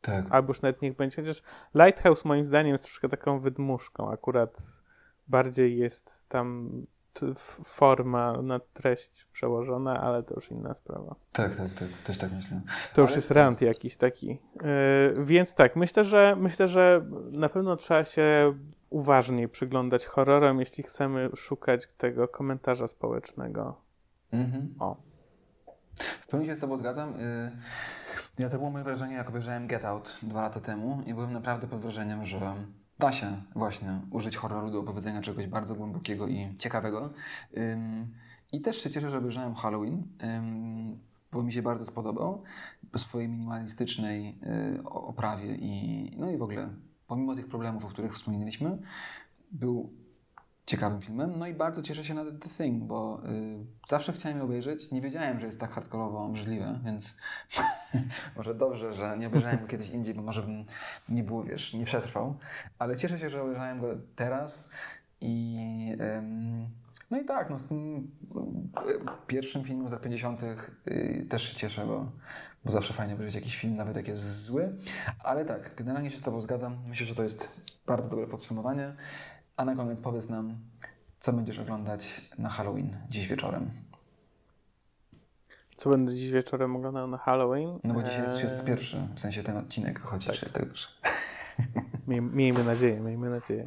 Tak. Albo już nawet niech będzie. Chociaż Lighthouse moim zdaniem jest troszkę taką wydmuszką. Akurat bardziej jest tam forma na treść przełożona, ale to już inna sprawa. Tak, tak, tak, też tak myślę. To już ale... jest rant jakiś taki. Yy, więc tak, myślę, że myślę, że na pewno trzeba się uważniej przyglądać horrorom, jeśli chcemy szukać tego komentarza społecznego. Mhm. O. W pełni się z Tobą zgadzam. Yy, ja to było moje wrażenie, jak obejrzałem Get Out dwa lata temu i byłem naprawdę pod wrażeniem, że da się właśnie użyć horroru do opowiedzenia czegoś bardzo głębokiego i ciekawego. I też się cieszę, że obejrzałem Halloween, bo mi się bardzo spodobał po swojej minimalistycznej y, oprawie i no i w ogóle pomimo tych problemów, o których wspomnieliśmy, był ciekawym filmem. No i bardzo cieszę się na The Thing, bo y, zawsze chciałem je obejrzeć. Nie wiedziałem, że jest tak hardkorowo obrzydliwe, więc może dobrze, że nie obejrzałem go kiedyś indziej, bo może bym nie było, wiesz, nie przetrwał. Ale cieszę się, że obejrzałem go teraz i... no i tak, no z tym y, pierwszym filmem z lat 50. Y, też się cieszę, bo, bo zawsze fajnie obejrzeć jakiś film, nawet jak jest zły. Ale tak, generalnie się z Tobą zgadzam. Myślę, że to jest bardzo dobre podsumowanie. A na koniec powiedz nam, co będziesz oglądać na Halloween dziś wieczorem. Co będę dziś wieczorem oglądał na Halloween? No bo dzisiaj jest 31, w sensie ten odcinek wychodzi tak. 31. miejmy nadzieję, miejmy nadzieję.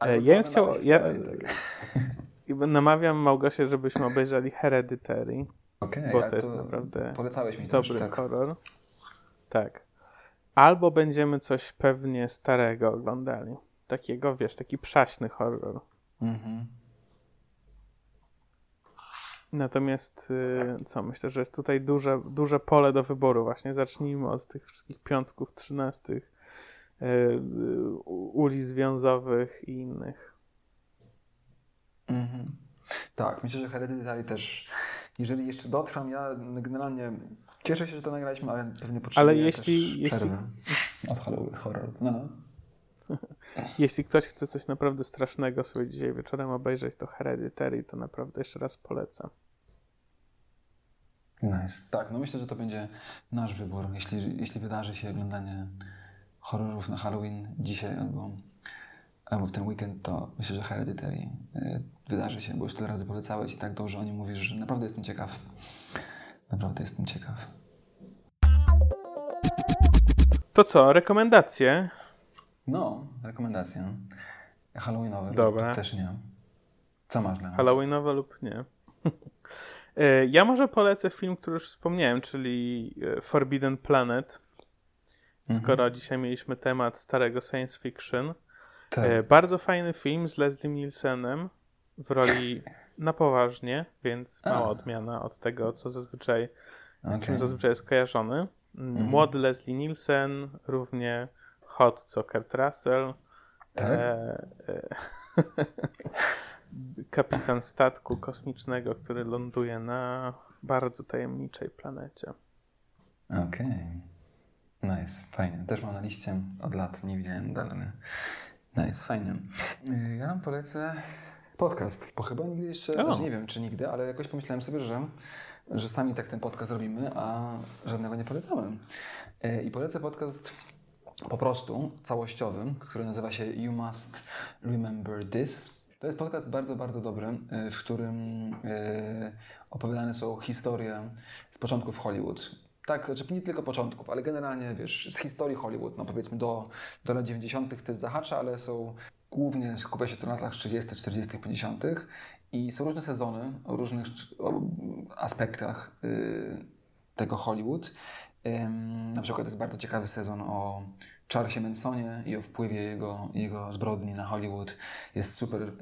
E, ja bym chciał... Ja, tak. namawiam Małgosię, żebyśmy obejrzeli Hereditary. Okay, bo to jest naprawdę polecałeś mi dobry też, tak. horror. Tak. Albo będziemy coś pewnie starego oglądali takiego, wiesz, taki przaśny horror. Mhm. Natomiast y, co, myślę, że jest tutaj duże, duże pole do wyboru właśnie. Zacznijmy od tych wszystkich piątków, trzynastych, y, y, ulic związowych i innych. Mhm. Tak, myślę, że Hereditary też, jeżeli jeszcze dotrwam, ja generalnie cieszę się, że to nagraliśmy, ale pewnie potrzebuję ale jeśli, jeśli... od horroru. No, no. Jeśli ktoś chce coś naprawdę strasznego sobie dzisiaj wieczorem obejrzeć, to Hereditary to naprawdę jeszcze raz polecam. Nice. Tak, no myślę, że to będzie nasz wybór. Jeśli, jeśli wydarzy się oglądanie horrorów na Halloween dzisiaj albo, albo w ten weekend, to myślę, że Hereditary y, wydarzy się, bo już tyle razy polecałeś i tak dobrze o nim mówisz, że naprawdę jestem ciekaw. Naprawdę jestem ciekaw. To co, rekomendacje? No, rekomendacja. Halloweenowe Dobra. też nie. Co masz dla nas? Halloweenowe lub nie. E, ja może polecę film, który już wspomniałem, czyli e, Forbidden Planet. skoro dzisiaj mieliśmy temat starego science fiction. Tak. E, bardzo fajny film z Leslie Nielsenem w roli na poważnie, więc mała A. odmiana od tego, co zazwyczaj, z czym zazwyczaj jest kojarzony. Mhm. Młody Leslie Nielsen, równie hot co Kurt Russell. Tak? E, e, kapitan statku kosmicznego, który ląduje na bardzo tajemniczej planecie. Okej. Nice, fajnie. Też mam na liście od lat, nie widziałem dalej. Nice, fajnie. Y, Ja nam polecę podcast, bo chyba nigdy jeszcze, O. znaczy nie wiem czy nigdy, ale jakoś pomyślałem sobie, że, że sami tak ten podcast robimy, a żadnego nie polecamy. Y, I polecę podcast po prostu całościowy, który nazywa się You Must Remember This. To jest podcast bardzo, bardzo dobry, y, w którym y, opowiadane są historie z początków Hollywood. Tak, znaczy nie tylko początków, ale generalnie, wiesz, z historii Hollywood, no powiedzmy do, do lat 90. to jest zahacza, ale są głównie skupia się to na latach 30., 40., 50. i są różne sezony o różnych aspektach y, tego Hollywood. Na przykład jest bardzo ciekawy sezon o Charlesie Mansonie i o wpływie jego, jego zbrodni na Hollywood. Jest super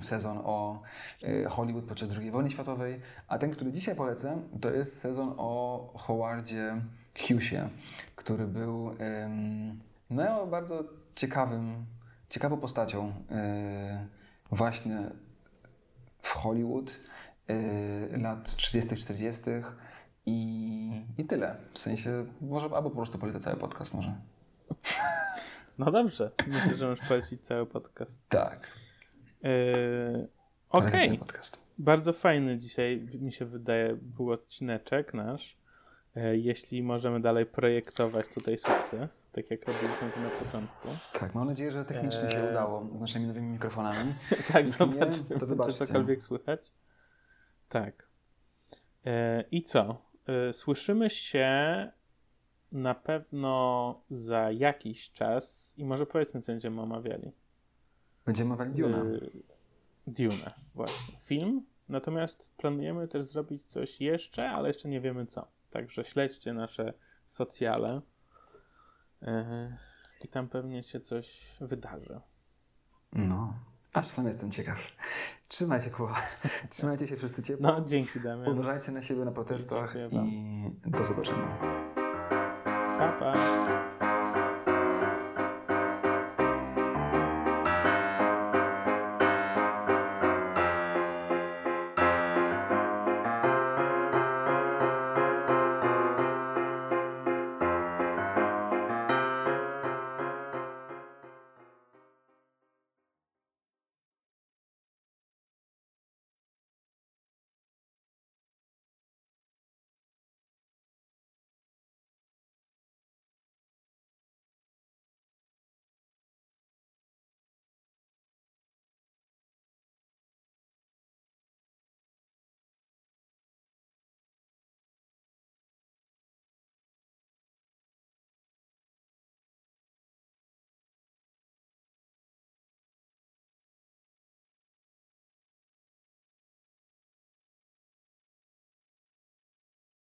sezon o y, Hollywood podczas II wojny światowej. A ten, który dzisiaj polecę, to jest sezon o Howardzie Hughesie, który był no, bardzo ciekawym, ciekawą postacią y, właśnie w Hollywood y, lat 30., 40. I, I tyle. W sensie, może albo po prostu polecę cały podcast może. No dobrze, myślę, że możesz polecić cały podcast. Tak. Yy, Okej, podcast. bardzo fajny dzisiaj, mi się wydaje, był odcineczek nasz. E, Jeśli możemy dalej projektować tutaj sukces, tak jak robiliśmy to na początku. Tak, mam nadzieję, że technicznie się Eee. udało z naszymi nowymi mikrofonami. Tak, nie, zobaczymy, to czy cokolwiek słychać. Tak. E, I co? E, Słyszymy się na pewno za jakiś czas i może powiedzmy, co będziemy omawiali. Będziemy omawiali Duna. Y, Dune, właśnie. Film. Natomiast planujemy też zrobić coś jeszcze, ale jeszcze nie wiemy co. Także śledźcie nasze socjale. Y, I tam pewnie się coś wydarzy. No. Aż sam jestem ciekaw. Trzymajcie Kuba. Trzymajcie się wszyscy ciepło. No, dzięki Damian. Uważajcie na siebie na protestach wam. i do zobaczenia. Pa, pa.